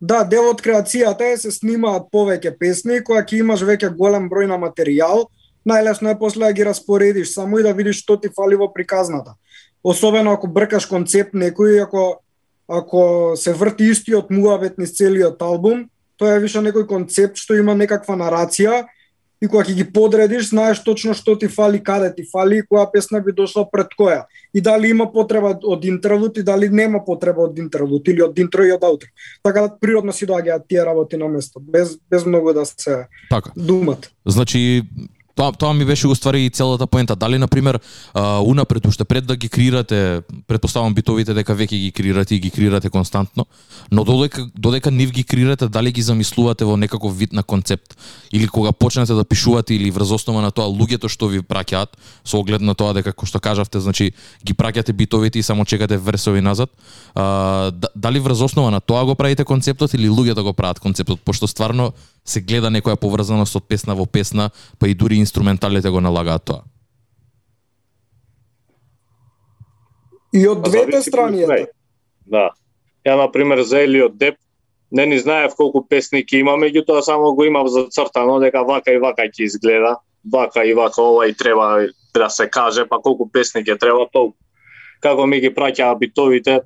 Speaker 4: Да, дел од креацијата е се снимаат повеќе песни, која ќе имаш веќе голем број на материјал, најлесно е после да ги распоредиш само и да видиш што ти фали во приказната. Особено ако бркаш концепт некој, ако ако се врти истиот муабет низ целиот албум, тоа е више некој концепт што има некаква нарација и кога ќе ги подредиш, знаеш точно што ти фали, каде ти фали и која песна би дошла пред која. И дали има потреба од интерлуд и дали нема потреба од интерлуд или од интро и од аутро. Така да природно си доаѓаат тие работи на место, без без многу да се
Speaker 2: Така.
Speaker 4: думат.
Speaker 2: Значи, тоа, тоа ми беше уствари и целата поента. Дали, например, пример, унапред, уште пред да ги креирате, предпоставам битовите дека веќе ги креирате и ги креирате константно, но додека, додека нив ги креирате, дали ги замислувате во некаков вид на концепт? Или кога почнете да пишувате или врз основа на тоа луѓето што ви праќаат, со оглед на тоа дека, како што кажавте, значи, ги праќате битовите и само чекате версови назад, а, да, дали врз основа на тоа го правите концептот или луѓето го прават концептот, пошто стварно се гледа некоја поврзаност од песна во песна, па и дури инструменталите го налагаат тоа.
Speaker 4: И од
Speaker 5: Па
Speaker 4: двете страни е
Speaker 5: да. Ја, например, за Елиот Деп, не ни знаев колку песни ќе има, меѓутоа само го имав зацртано дека вака и вака ќе изгледа, вака и вака ова и треба да се каже, па колку песни ќе треба толку. Како ми ги праќаа битовите,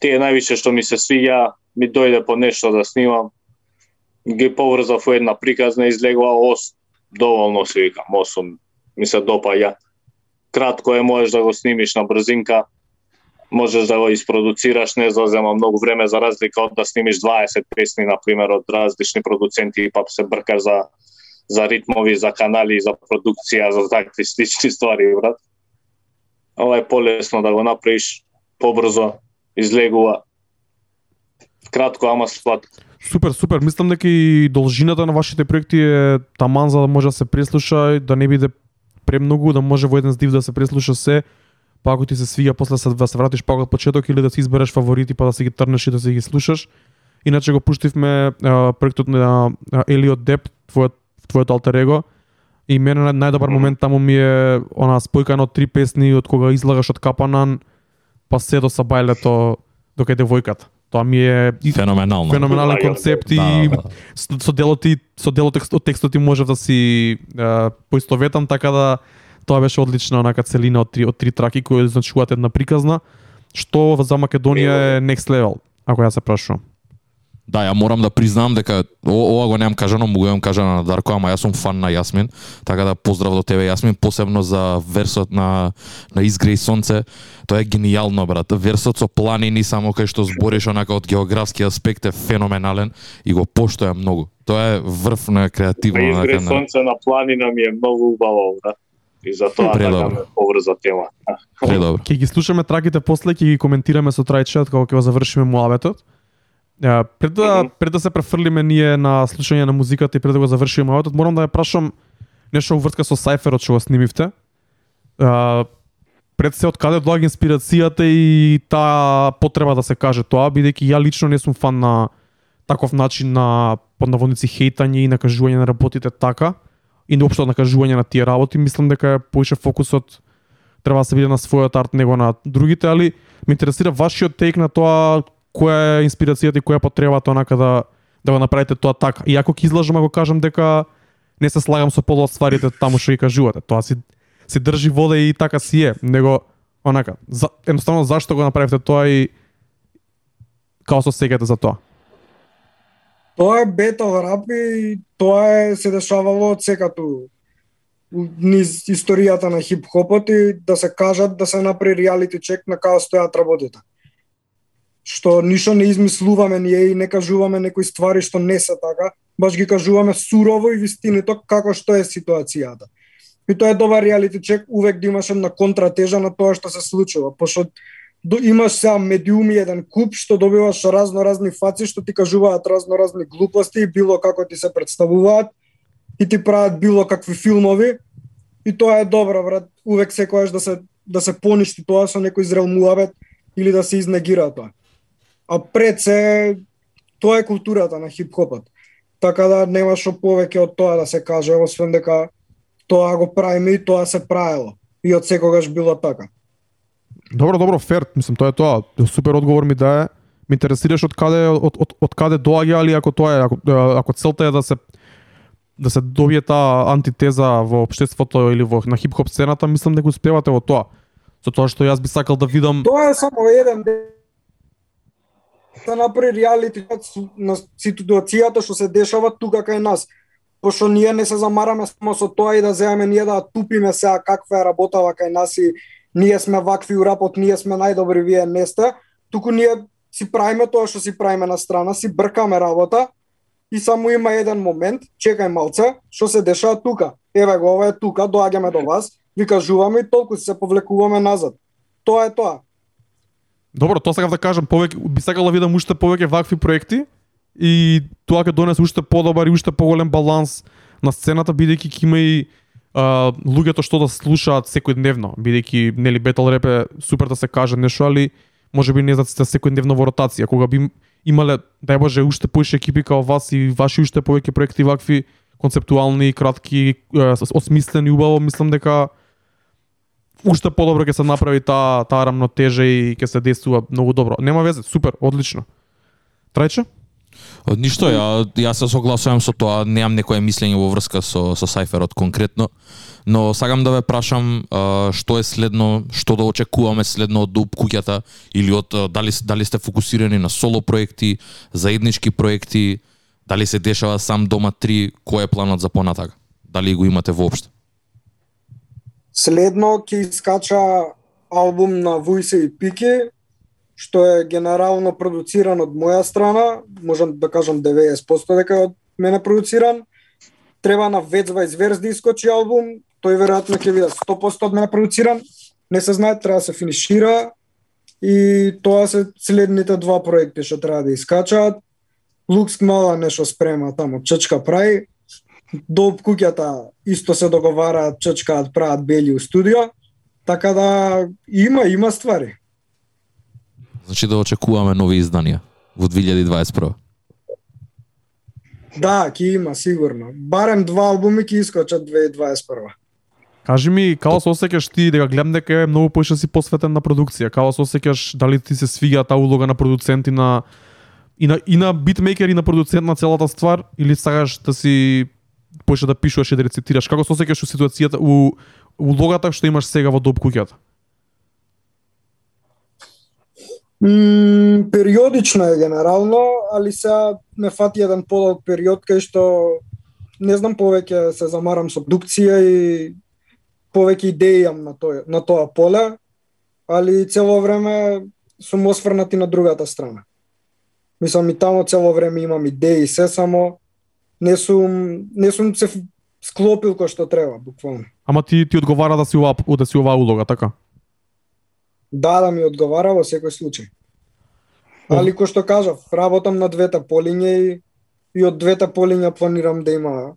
Speaker 5: тие највише што ми се свиѓа, ми дојде по нешто да снимам, ги поврзав во една приказна, излегува ос, доволно си викам, осум, ми се допаѓа. Кратко е, можеш да го снимиш на брзинка, можеш да го испродуцираш, не зазема многу време за разлика од да снимиш 20 песни, на пример, од различни продуценти, па се бркаш за за ритмови, за канали, за продукција, за такви слични ствари, брат. Ова е полесно да го направиш побрзо, излегува. Кратко, ама сладко.
Speaker 1: Супер, супер. Мислам дека и должината на вашите проекти е таман за да може да се преслуша и да не биде премногу, да може во еден здив да се преслуша се, па ако ти се свиѓа после да се вратиш пак од почеток или да си избереш фаворити па да си ги трнеш и да си ги слушаш. Иначе го пуштивме а, проектот на Елиот Деп, твојот твојот алтер его. И мене нај- најдобар момент таму ми е она спојка од три песни од кога излагаш од Капанан па се до Сабајлето дока е девојката. Тоа ми е и
Speaker 2: Феноменално.
Speaker 1: феноменален
Speaker 5: Да,
Speaker 1: концепт
Speaker 2: да,
Speaker 1: и
Speaker 2: да.
Speaker 1: со, со делот и со делот од текстот ти можев да си е, поистоветам така да тоа беше одлична онака целина од три од три траки кои значуваат една приказна што за Македонија е next level ако ја се прашувам.
Speaker 2: Да, ја морам да признам дека о, ова го немам кажано, му го имам кажано на Дарко, ама јас сум фан на Јасмин, така да поздрав до тебе Јасмин, посебно за версот на на Изгреј сонце. Тоа е генијално брат. Версот со планини само кај што збориш онака од географски аспект е феноменален и го поштојам многу. Тоа е врв на креативно на...
Speaker 5: сонце на планина ми е многу убаво, да. И затоа така
Speaker 2: Предобро.
Speaker 5: ме поврза тема.
Speaker 2: Предобро.
Speaker 1: Ќе ги слушаме траките после, ќе ги коментираме со Трајчет кога ќе го завршиме муабетот. Ја, пред да пред да се префрлиме ние на слушање на музиката и пред да го завршиме муабетот, морам да ја прашам нешто во врска со Сайферот што го снимивте. А, пред се од каде доаѓа инспирацијата и таа потреба да се каже тоа, бидејќи ја лично не сум фан на таков начин на под наводници хейтање и накажување на работите така и неопшто накажување на тие работи, мислам дека е поише фокусот треба да се биде на својот арт него на другите, али ме интересира вашиот тейк на тоа која е инспирацијата и која е потребата онака да да го направите тоа така. И ако ќе излажам ако кажам дека не се слагам со полу од стварите таму што ги кажувате, тоа си се држи вода и така си е, него онака, за, едноставно зашто го направивте тоа и као со сегате за тоа.
Speaker 4: Тоа е бетал рап и тоа е се дешавало од секату низ историјата на хип-хопот и да се кажат да се направи реалити чек на као стојат работите. Што ништо не измислуваме ние и не кажуваме некои ствари што не се така, баш ги кажуваме сурово и вистинито како што е ситуацијата. И тоа е добар реалити чек, увек да имаш една контратежа на тоа што се случува, пошто до, имаш сега медиуми еден куп што добиваш разно разни фаци што ти кажуваат разно разни глупости и било како ти се представуваат и ти прават било какви филмови и тоа е добро брат увек секогаш да се да се поништи тоа со некој зрел муабет или да се изнегира тоа а пред се тоа е културата на хип-хопот така да нема што повеќе од тоа да се каже освен дека тоа го правиме и тоа се правело и од секогаш било така
Speaker 1: Добро, добро, фер, мислам тоа е тоа. Супер одговор ми дае. Ме интересираш од каде од, од, од каде доаѓа али ако тоа е ако, ако целта е да се да се добие таа антитеза во општеството или во на хип-хоп сцената, мислам дека успевате во тоа. Со тоа што јас би сакал да видам
Speaker 4: Тоа е само еден дел да направи реалити на ситуацијата што се дешава тука кај нас. Пошто ние не се замараме само со тоа и да земеме ние да тупиме сега каква е работава кај нас и ние сме вакви урапот, ние сме најдобри, вие не сте, туку ние си правиме тоа што си правиме на страна, си бркаме работа и само има еден момент, чекај малце, што се дешава тука. Еве го, ова е тука, доаѓаме до вас, ви кажуваме и толку се повлекуваме назад. Тоа е тоа.
Speaker 1: Добро, тоа сакав да кажам, повеќе би сакал да видам уште повеќе вакви проекти и тоа ќе донесе уште подобар и уште поголем баланс на сцената бидејќи ќе има и а, луѓето што да слушаат секојдневно, бидејќи нели бетал Rap е супер да се каже нешто, али можеби не за да секојдневно во ротација, кога би имале дај боже уште поише екипи као вас и ваши уште повеќе проекти вакви концептуални, кратки, осмислени убаво, мислам дека уште подобро ќе се направи таа таа рамнотежа и ќе се действува многу добро. Нема везе, супер, одлично. Трајче?
Speaker 2: Од ништо, ја, ја се согласувам со тоа, немам некое мислење во врска со, со Сайферот конкретно, но сакам да ве прашам а, што е следно, што да очекуваме следно од Дуб куќата или од а, дали дали сте фокусирани на соло проекти, заеднички проекти, дали се дешава сам дома 3, кој е планот за понатака? Дали го имате воопшто?
Speaker 4: Следно ќе искача албум на Вујсе и Пики, што е генерално продуциран од моја страна, можам да кажам 90% дека е од мене продуциран. Треба на Вецва Зверз да искочи албум, тој веројатно ќе биде 100% од мене продуциран. Не се знае, треба да се финишира и тоа се следните два проекти што треба да искачаат. Лукс мала нешто спрема таму, Чечка прави, до куќата исто се договараат, чечкаат, прават бели у студио, така да има, има ствари.
Speaker 2: Значи да очекуваме нови изданија во 2021.
Speaker 4: Да, ќе има сигурно. Барем два албуми ќе искочат 2021.
Speaker 1: Кажи ми, како се осеќаш ти дека гледам дека е многу поише си посветен на продукција. Како се осеќаш дали ти се свига таа улога на продуцент и на и на и на битмейкер и на продуцент на целата ствар или сакаш да си почна да пишуваш и да рецитираш? Како се осеќаш у ситуацијата у улогата што имаш сега во доп куќата?
Speaker 4: Периодично е генерално, али сега ме фати еден подолг период кај што не знам повеќе се замарам со дукција и повеќе идеи имам на тоа на тоа поле, али цело време сум осврнати на другата страна. Мислам и тамо цело време имам идеи, се само не сум не сум се склопил кој што треба, буквално.
Speaker 1: Ама ти ти одговара да си ова да си оваа улога, така?
Speaker 4: Да, да ми одговара во секој случај. Али кој што кажав, работам на двете полиња и, и од двете полиња планирам да има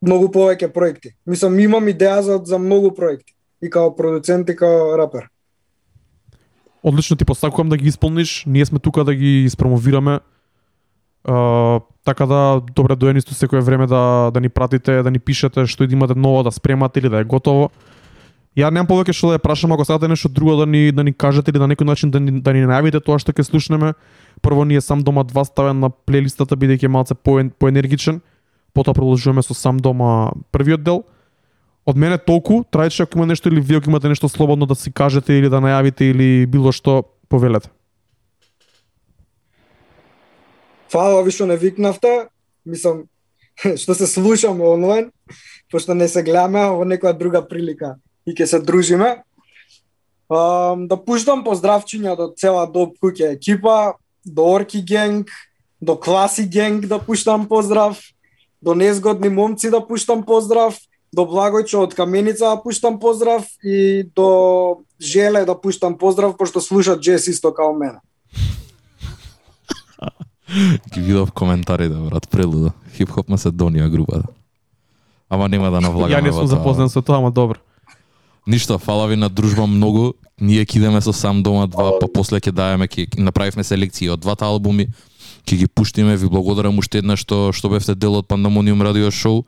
Speaker 4: многу повеќе проекти. Мислам, имам идеја за, за многу проекти. И као продуцент и као рапер.
Speaker 1: Одлично ти посакувам да ги исполниш. Ние сме тука да ги испромовираме. Uh, така да добре доени сте секое време да да ни пратите, да ни пишете што и да имате ново да спремате или да е готово. Ја немам повеќе што да ја прашам, ако сакате нешто друго да ни да ни кажете или на некој начин да ни да ни најавите тоа што ќе слушнеме. Прво ние сам дома два ставен на плейлистата бидејќи малце по поенергичен. Потоа продолжуваме со сам дома првиот дел. Од мене толку, трајче ако има нешто или вие ако имате нешто слободно да си кажете или да најавите или било што повелете.
Speaker 4: Фала ви што не викнавте. Мислам, што се слушаме онлайн, пошто не се гледаме во некоја друга прилика и ќе се дружиме. Um, да пуштам поздравчиња до цела Доб Куќа екипа, до Орки генг, до Класи генг да пуштам поздрав, до Незгодни момци да пуштам поздрав, до Благојчо од Каменица да пуштам поздрав и до Желе да пуштам поздрав, пошто слушат джес исто као мене.
Speaker 2: Ги видов коментарите, брат, прелуда. Хип-хоп Маседонија групата. Ама нема да навлагаме
Speaker 1: Ја не сум запознат со тоа, ама добро.
Speaker 2: Ништо, фала ви на дружба многу. Ние ќе идеме со сам дома два, па после ќе даеме ќе направивме селекција од двата албуми. Ќе ги пуштиме, ви благодарам уште еднаш што што бевте дел од Пандамониум радио шоу.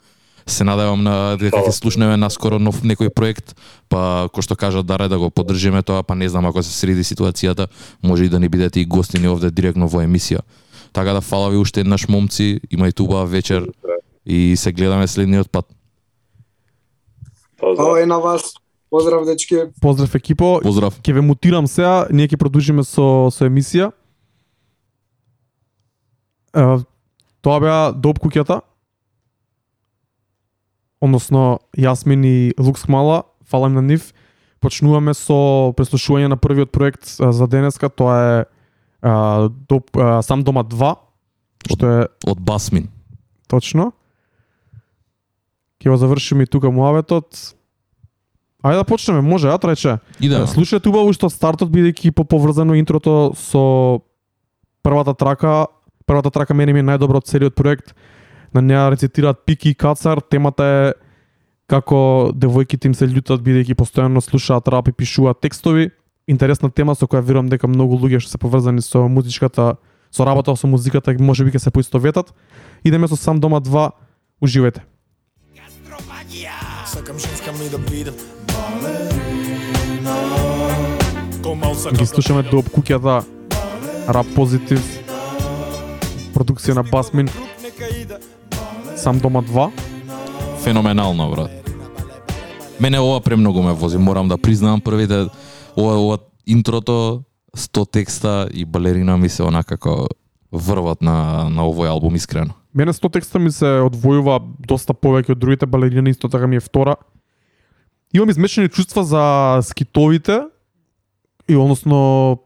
Speaker 2: Се надевам на дека ќе слушнеме наскоро нов некој проект, па кој што кажа Даре да го поддржиме тоа, па не знам ако се среди ситуацијата, може и да ни бидете и гостини овде директно во емисија. Така да фала ви уште еднаш момци, имајте убава вечер и се гледаме следниот пат.
Speaker 5: Поздрав.
Speaker 4: Ова е на вас. Поздрав дечки.
Speaker 1: Поздрав екипо.
Speaker 2: Поздрав.
Speaker 1: Ќе ве мутирам сега, ние ќе продолжиме со со емисија. Е, тоа беа Доп куќата. Односно Јасмин и Лукс Мала, фала им на нив. Почнуваме со преслушување на првиот проект за денеска, тоа е а, доп, а, Сам дома 2, што е
Speaker 2: Од Басмин.
Speaker 1: Точно. Ќе го завршиме и тука муаветот. Ајде да почнеме, може, ја трече.
Speaker 2: Идеме.
Speaker 1: Слушајте убаво што стартот бидејќи по поврзано интрото со првата трака, првата трака мене ми е најдобро од целиот проект. На неа рецитираат Пики и Кацар, темата е како девојките им се љутат бидејќи постојано слушаат рап и пишуваат текстови. Интересна тема со која верувам дека многу луѓе што се поврзани со музичката, со работа со музиката, можеби ќе се поистоветат. Идеме со сам дома 2. Уживајте.
Speaker 6: Сакам женска ми да бидам балерина
Speaker 1: Ги слушаме до куќата Рап Позитив Продукција на Басмин Сам дома 2
Speaker 2: Феноменално, брат. Мене ова премногу ме вози, морам да признам првите ова ова интрото 100 текста и балерина ми се онака како врват на на овој албум искрено.
Speaker 1: Мене 100 текста ми се одвојува доста повеќе од другите балерини, исто така ми е втора. Имам измешани чувства за скитовите и односно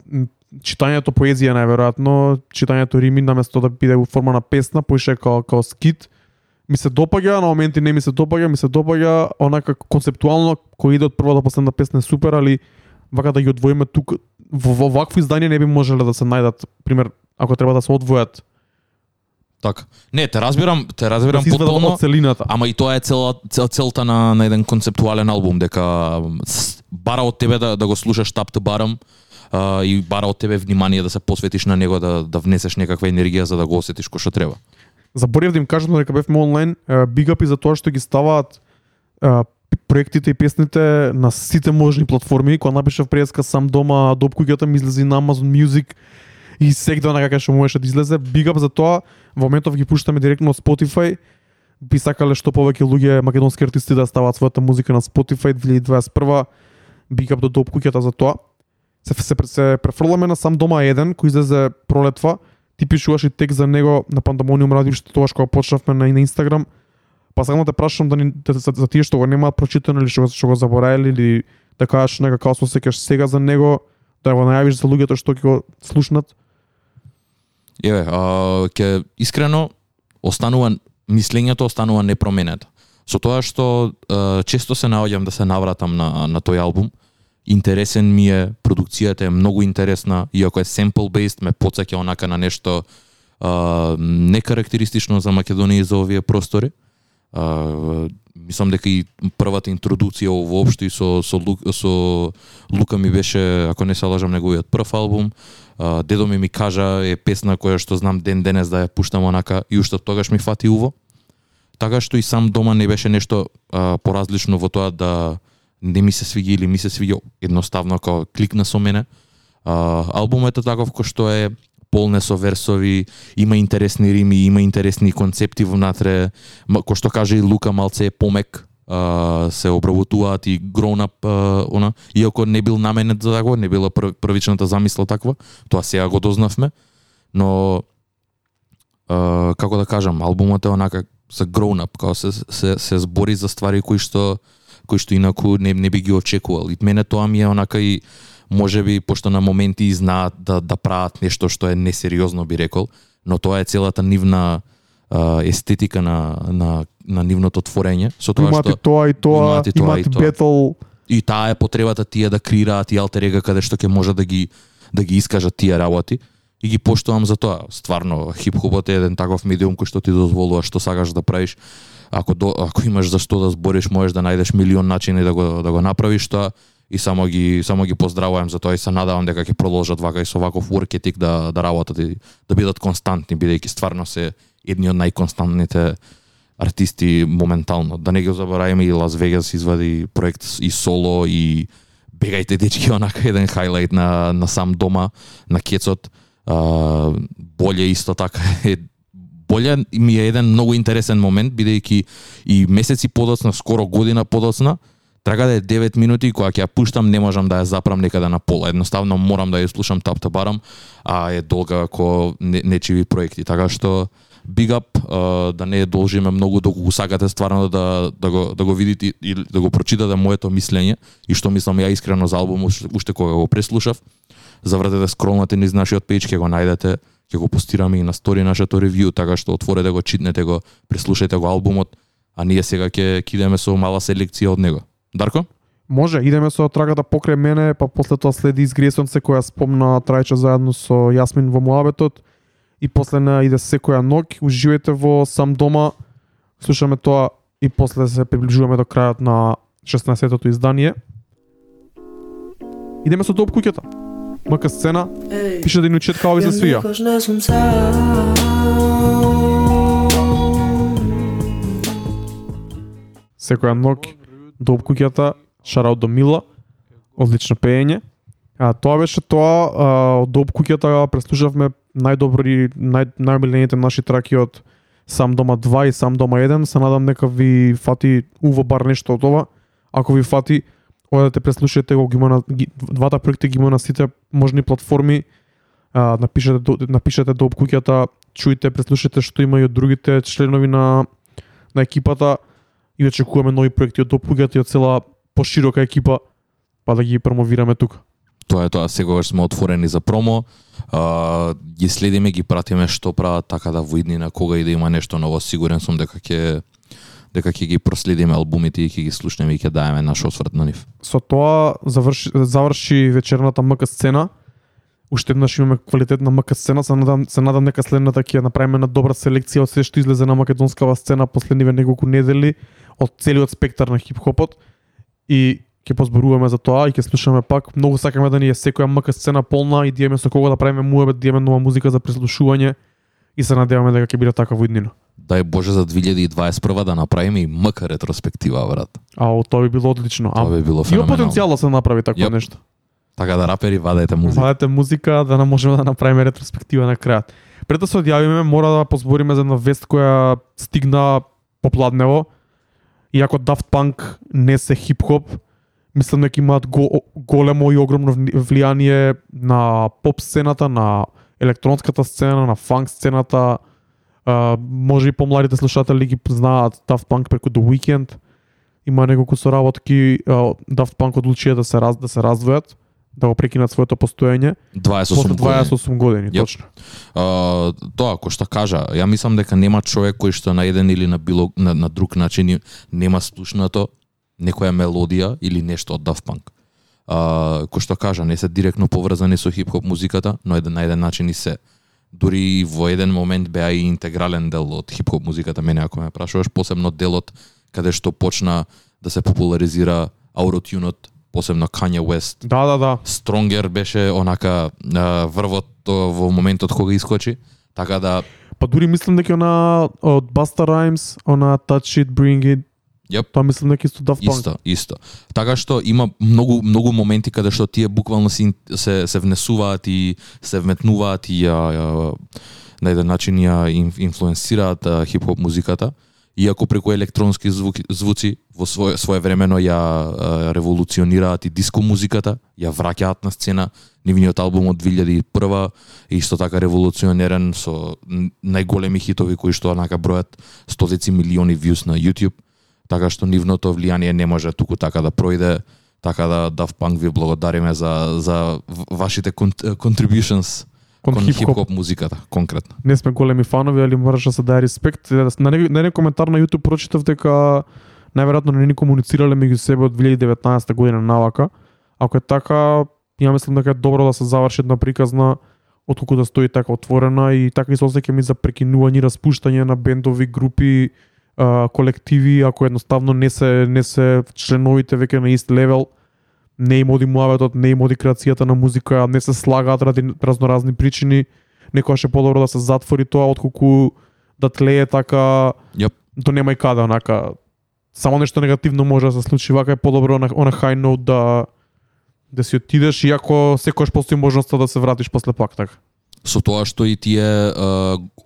Speaker 1: читањето поезија најверојатно, читањето рими наместо да биде во форма на песна, поише како како скит. Ми се допаѓа, на моменти не ми се допаѓа, ми се допаѓа онака концептуално кој иде од прва до последна песна е супер, али вака да ги одвоиме тук во, во вакво издание не би можеле да се најдат, пример, ако треба да се одвојат,
Speaker 2: Така. Не, те разбирам, те
Speaker 1: да
Speaker 2: разбирам
Speaker 1: изведат
Speaker 2: потполно.
Speaker 1: целината.
Speaker 2: Ама и тоа е цела, цел, целта на, на еден концептуален албум, дека бара од тебе да, да го слушаш тап to bottom а, и бара од тебе внимание да се посветиш на него, да, да внесеш некаква енергија за да го осетиш кој што треба.
Speaker 1: Заборев да им кажам дека бевме онлайн, биг up и за тоа што ги ставаат проектите и песните на сите можни платформи, кога напишав преска сам дома, доп куќата ми излезе на Amazon Music и секда на како што можеше да излезе. Бигап за тоа, во моментов ги пуштаме директно од Spotify. Би сакале што повеќе луѓе македонски артисти да стават својата музика на Spotify 2021. Бигап до доп куќата за тоа. Се, се, се префрламе на сам дома 1 кој излезе пролетва ти пишуваш и текст за него на Пандамониум радио што тоа што почнавме на, на Инстаграм. Па сакам да те прашам да, ни, да за, за тие што го немаат прочитано или што, што го забораеле или да кажеш нека како се осеќаш сега за него, да го најавиш за луѓето што ќе го слушнат.
Speaker 2: Еве, а, ке искрено останува мислењето останува непроменето. Со тоа што а, често се наоѓам да се навратам на на тој албум, интересен ми е, продукцијата е многу интересна, иако е sample based, ме потсеќа онака на нешто а, некарактеристично за Македонија и за овие простори. А, мислам дека и првата интродуција воопшто и со со со Лука ми беше, ако не се лажам, неговиот прв албум. А, дедо ми ми кажа е песна која што знам ден денес да ја пуштам онака и уште тогаш ми фати уво. Така што и сам дома не беше нешто а, поразлично во тоа да не ми се свиѓа или ми се свиѓа едноставно како кликна со мене. А, албумот е таков кој што е полне со версови, има интересни рими, има интересни концепти внатре, кој што каже и Лука малце е помек, Uh, се обработуваат и grown up uh, она, иако не бил наменет за такво, не била прв, првичната замисла таква, тоа сега го дознавме, но uh, како да кажам, албумот е онака за grown up, како се, се, се збори за ствари кои што кои што инаку не, не би ги очекувал. И мене тоа ми е онака и може би пошто на моменти и знаат да да прават нешто што е несериозно би рекол, но тоа е целата нивна естетика на на на нивното творење, со тоа
Speaker 1: Имаат и
Speaker 2: што
Speaker 1: тоа и тоа,
Speaker 2: имаат и тоа,
Speaker 1: имаат
Speaker 2: и
Speaker 1: и
Speaker 2: тоа.
Speaker 1: бетл.
Speaker 2: и таа е потребата тие да креираат и алтер ега каде што ќе може да ги да ги искажат тие работи и ги поштувам за тоа. Стварно, хип-хопот е еден таков медиум кој што ти дозволува што сакаш да правиш. Ако до, ако имаш за што да збориш, можеш да најдеш милион начини да го да го направиш тоа и само ги само ги поздравувам за тоа и се надавам дека ќе продолжат вака и со ваков work ethic да да работат и да бидат константни бидејќи стварно се едни од најконстантните артисти моментално. Да не ги забораваме и Лас Вегас извади проект и соло и бегајте дечки онака еден хайлайт на на сам дома на кецот. А, боле исто така е боле ми е еден многу интересен момент бидејќи и месеци подоцна, скоро година подоцна, трага да е 9 минути и кога ќе ја пуштам не можам да ја запрам некаде на пола. Едноставно морам да ја слушам тап та барам, а е долга како не, нечиви проекти. Така што big up, да не должиме многу да доколку сакате стварно да да го да го видите или да го прочитате моето мислење и што мислам ја искрено за албумот уште, кога го преслушав. Завратете да скролнате низ нашиот пејч, ќе го најдете, ќе го постираме и на стори нашето ревју, така што отворете го, читнете го, преслушајте го албумот, а ние сега ќе кидеме со мала селекција од него. Дарко?
Speaker 1: Може, идеме со трагата покрај мене, па после тоа следи изгресонце која спомна трајче заедно со Јасмин во муабетот и после на иде секоја ноќ. Уживајте во сам дома, слушаме тоа и после се приближуваме до крајот на 16-тото издание. Идеме со топ куќата. МК сцена, пише да ни учет како ви се свија. Секоја ноќ, до обкуќата, шараут до Мила. Одлично пеење. А тоа беше тоа, а, од Доп преслушавме најдобри нај најомилените наши траки од Сам дома 2 и Сам дома 1. Се надам нека ви фати уво бар нешто од ова. Ако ви фати, одете преслушате го, ги има на ги, двата проекти ги има на сите можни платформи. А, напишете до- напишете до обкуќата, чујте, преслушате што има и од другите членови на на екипата и очекуваме нови проекти од Доп куќата и од цела поширока екипа па да ги промовираме тука.
Speaker 2: Тоа е тоа, секогаш сме отворени за промо. А, ги следиме, ги пратиме што прават, така да во иднина кога и да има нешто ново, сигурен сум дека ќе дека ќе ги проследиме албумите и ќе ги слушнеме и ќе даеме наш осврт на нив.
Speaker 1: Со тоа заврши, заврши вечерната МК сцена. Уште еднаш имаме квалитетна МК сцена, се надам, се надам нека следната ќе направиме на добра селекција од се што излезе на македонскава сцена последниве неколку недели од целиот спектар на хип-хопот и ќе позборуваме за тоа и ќе слушаме пак. Многу сакаме да ни е секоја МК сцена полна и имаме со кого да правиме муабет, имаме нова музика за преслушување и се надеваме дека ќе биде така во иднина.
Speaker 2: Дај Боже за 2021 да направиме и МК ретроспектива, брат.
Speaker 1: А о, тоа би било одлично. А,
Speaker 2: Тоа би било
Speaker 1: има
Speaker 2: феноменално.
Speaker 1: потенцијал да се направи такво
Speaker 2: Јап.
Speaker 1: нешто.
Speaker 2: Така да рапери вадете музика.
Speaker 1: Вадете музика да не можеме да направиме ретроспектива на крајот. Пред да се одјавиме, мора да позбориме за една вест која стигна попладнево. Иако Daft Punk не се хип-хоп, мислам дека имаат го, големо и огромно влијание на поп сцената, на електронската сцена, на фанк сцената. А, може и помладите слушатели ги знаат Daft Punk преку The Weeknd. Има неколку соработки, а, Daft Punk одлучија да се раз, да се раздвојат, да го прекинат своето постоење
Speaker 2: 28
Speaker 1: после
Speaker 2: години.
Speaker 1: 28 години,
Speaker 2: Јап.
Speaker 1: точно.
Speaker 2: А, тоа кој што кажа, ја мислам дека нема човек кој што на еден или на било на, на друг начин и нема слушнато некоја мелодија или нешто од Daft Punk. А, кој што кажа, не се директно поврзани со хип-хоп музиката, но еден на еден начин и се. Дури во еден момент беа и интегрален дел од хип-хоп музиката, мене ако ме прашуваш, посебно делот каде што почна да се популаризира аутотюнот, посебно Kanye West,
Speaker 1: Да, да, да.
Speaker 2: Stronger беше онака а, врвот во моментот кога искочи, така да
Speaker 1: Па дури мислам дека на од Busta Rhymes, она Touch It, Bring It,
Speaker 2: Јап.
Speaker 1: тоа мислам дека исто Daft Punk.
Speaker 2: Исто, исто. Така што има многу многу моменти каде што тие буквално се се, се внесуваат и се вметнуваат и ја, ја на еден начин ја ин- инфлуенсираат а, хип-хоп музиката. Иако преку електронски звуки, звуци во свое своевремено ја а, револуционираат и диско музиката, ја враќаат на сцена. Нивниот албум од 2001 е исто така револуционерен со најголеми хитови кои што онака бројат стотици милиони views на YouTube. Така што нивното влијание не може туку така да пројде, така да Daft Punk ви благодариме за за вашите кон-
Speaker 1: Кон
Speaker 2: кон
Speaker 1: хип-хоп.
Speaker 2: хип-хоп музиката конкретно.
Speaker 1: Не сме големи фанови, али мораш да се даде респект. На некој на коментар на YouTube прочитав дека најверојатно не ни комуницирале меѓу себе од 2019 година навака. Ако е така, ја мислам дека е добро да се заврши една приказна отколку да стои така отворена и така и се осеќам и за прекинување и распуштање на бендови, групи, колективи, ако едноставно не се не се членовите веќе на ист левел, не им оди муаветот, не им оди креацијата на музика, не се слагаат ради разноразни причини, некогаш е подобро да се затвори тоа отколку да тлее така
Speaker 2: Јап.
Speaker 1: до нема и каде онака само нешто негативно може да се случи вака е подобро на на high note да да си отидеш иако секогаш постои можноста да се вратиш после пак така.
Speaker 2: Со тоа што и тие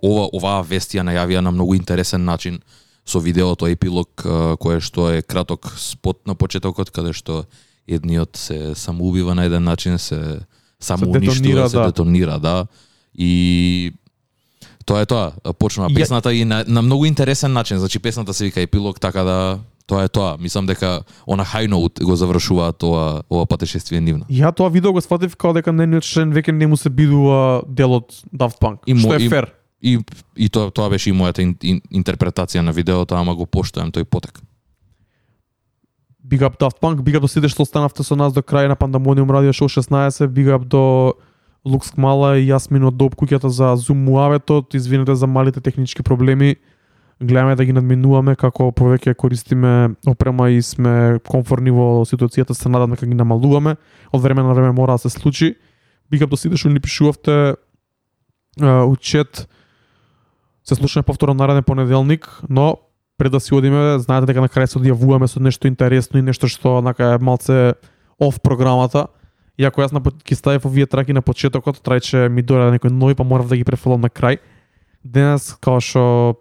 Speaker 2: ова оваа вест ја најавија на многу интересен начин со видеото епилог кое што е краток спот на почетокот каде што едниот се самоубива на еден начин, се самоуништува,
Speaker 1: детонира,
Speaker 2: се
Speaker 1: да.
Speaker 2: детонира, да. И тоа е тоа. Почнува песната и на, на многу интересен начин. Значи песната се вика епилог, така да тоа е тоа. Мислам дека она high note го завршува тоа ова патешествие нивно.
Speaker 1: Ја тоа видео го сватив као дека нениот член веќе не му се бидува дел од Daft Punk,
Speaker 2: И
Speaker 1: што е
Speaker 2: и-
Speaker 1: фер.
Speaker 2: И, и тоа, тоа беше и мојата ин, ин, интерпретација на видеото, ама го поштојам тој потек.
Speaker 1: Big up Daft Punk, big up до сите што останавте со нас до крај на Pandemonium Радио Show 16, big up до Лукс Кмала и Јасмин од Доп куќата за Zoom муаветот, извинете за малите технички проблеми. Гледаме да ги надминуваме како повеќе користиме опрема и сме комфорни во ситуацијата, се надам дека ги намалуваме. Од време на време мора да се случи. Big up до сите што ни пишувавте а, у чет. Се слушаме повторно нареден понеделник, но пред да си одиме, знаете дека на крај се одјавуваме со нешто интересно и нешто што онака е малце оф програмата. Иако јас на ги ставив овие траки на почетокот, трајче ми дојде некој нови, па морав да ги префолам на крај. Денес, као што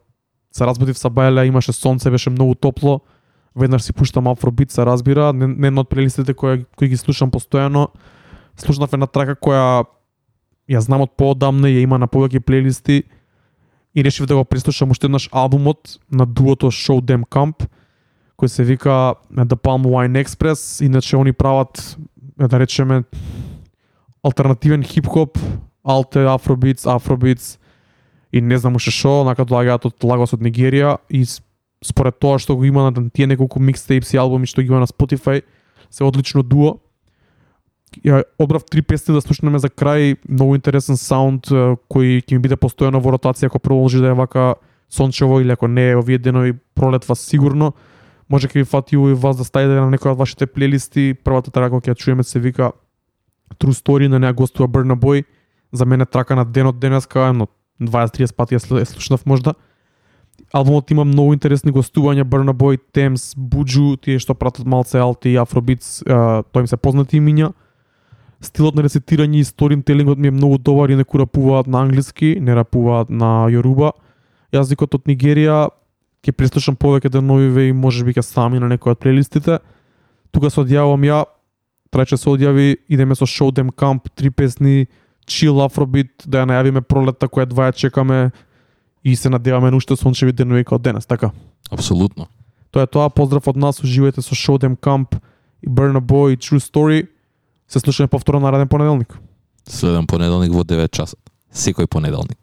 Speaker 1: се разбудив са бајле, имаше сонце, беше многу топло. Веднаш си пуштам афробит, се разбира, не, не од плейлистите кои, кои ги слушам постојано. Слушнав една трака која ја знам од поодамна и ја има на повеќе плейлисти и решив да го преслушам уште еднаш албумот на дуото Show Them Camp кој се вика The Palm Wine Express, иначе они прават да речеме алтернативен хип-хоп, алте, афробитс, афробитс и не знам уште што, онака доаѓаат од Лагос од Нигерија и според тоа што го има на тие неколку микстейпс и албуми што ги има на Spotify, се одлично дуо. Ја одбрав три песни да слушнеме за крај, многу интересен саунд кој ќе ми биде постојано во ротација ако продолжи да е вака сончево или ако не е овие денови пролетва сигурно. Може ќе ви фати и вас да ставите на некоја од вашите плейлисти. Првата трака која ќе ја чуеме се вика True Story, на неа гостува Burna Boy. За мене трака на денот денеска, но 20-30 пати ја слушнав можда. Албумот има многу интересни гостувања, Burna Boy, Thames, Buju, тие што пратат малце алти и афробитс, а, тоа им се познати имиња. Стилот на рецитирање и сторинтелингот ми е многу добар и некои рапуваат на англиски, не рапуваат на јоруба. Јазикот од Нигерија ќе преслушам повеќе деновиве и можеби ќе сами на некој од плейлистите. Тука се одјавам ја, трајче се одјави, идеме со Show Them Camp, три песни, chill афробит, да ја најавиме пролетта која два ја чекаме и се надеваме на уште сончеви денови како денес, така.
Speaker 2: Апсолутно.
Speaker 1: Тоа е тоа, поздрав од нас, уживајте со Show Them Camp и Burna Boy True Story. Се слушаме повторно нареден понеделник.
Speaker 2: Следен понеделник во 9 часот. Секој понеделник.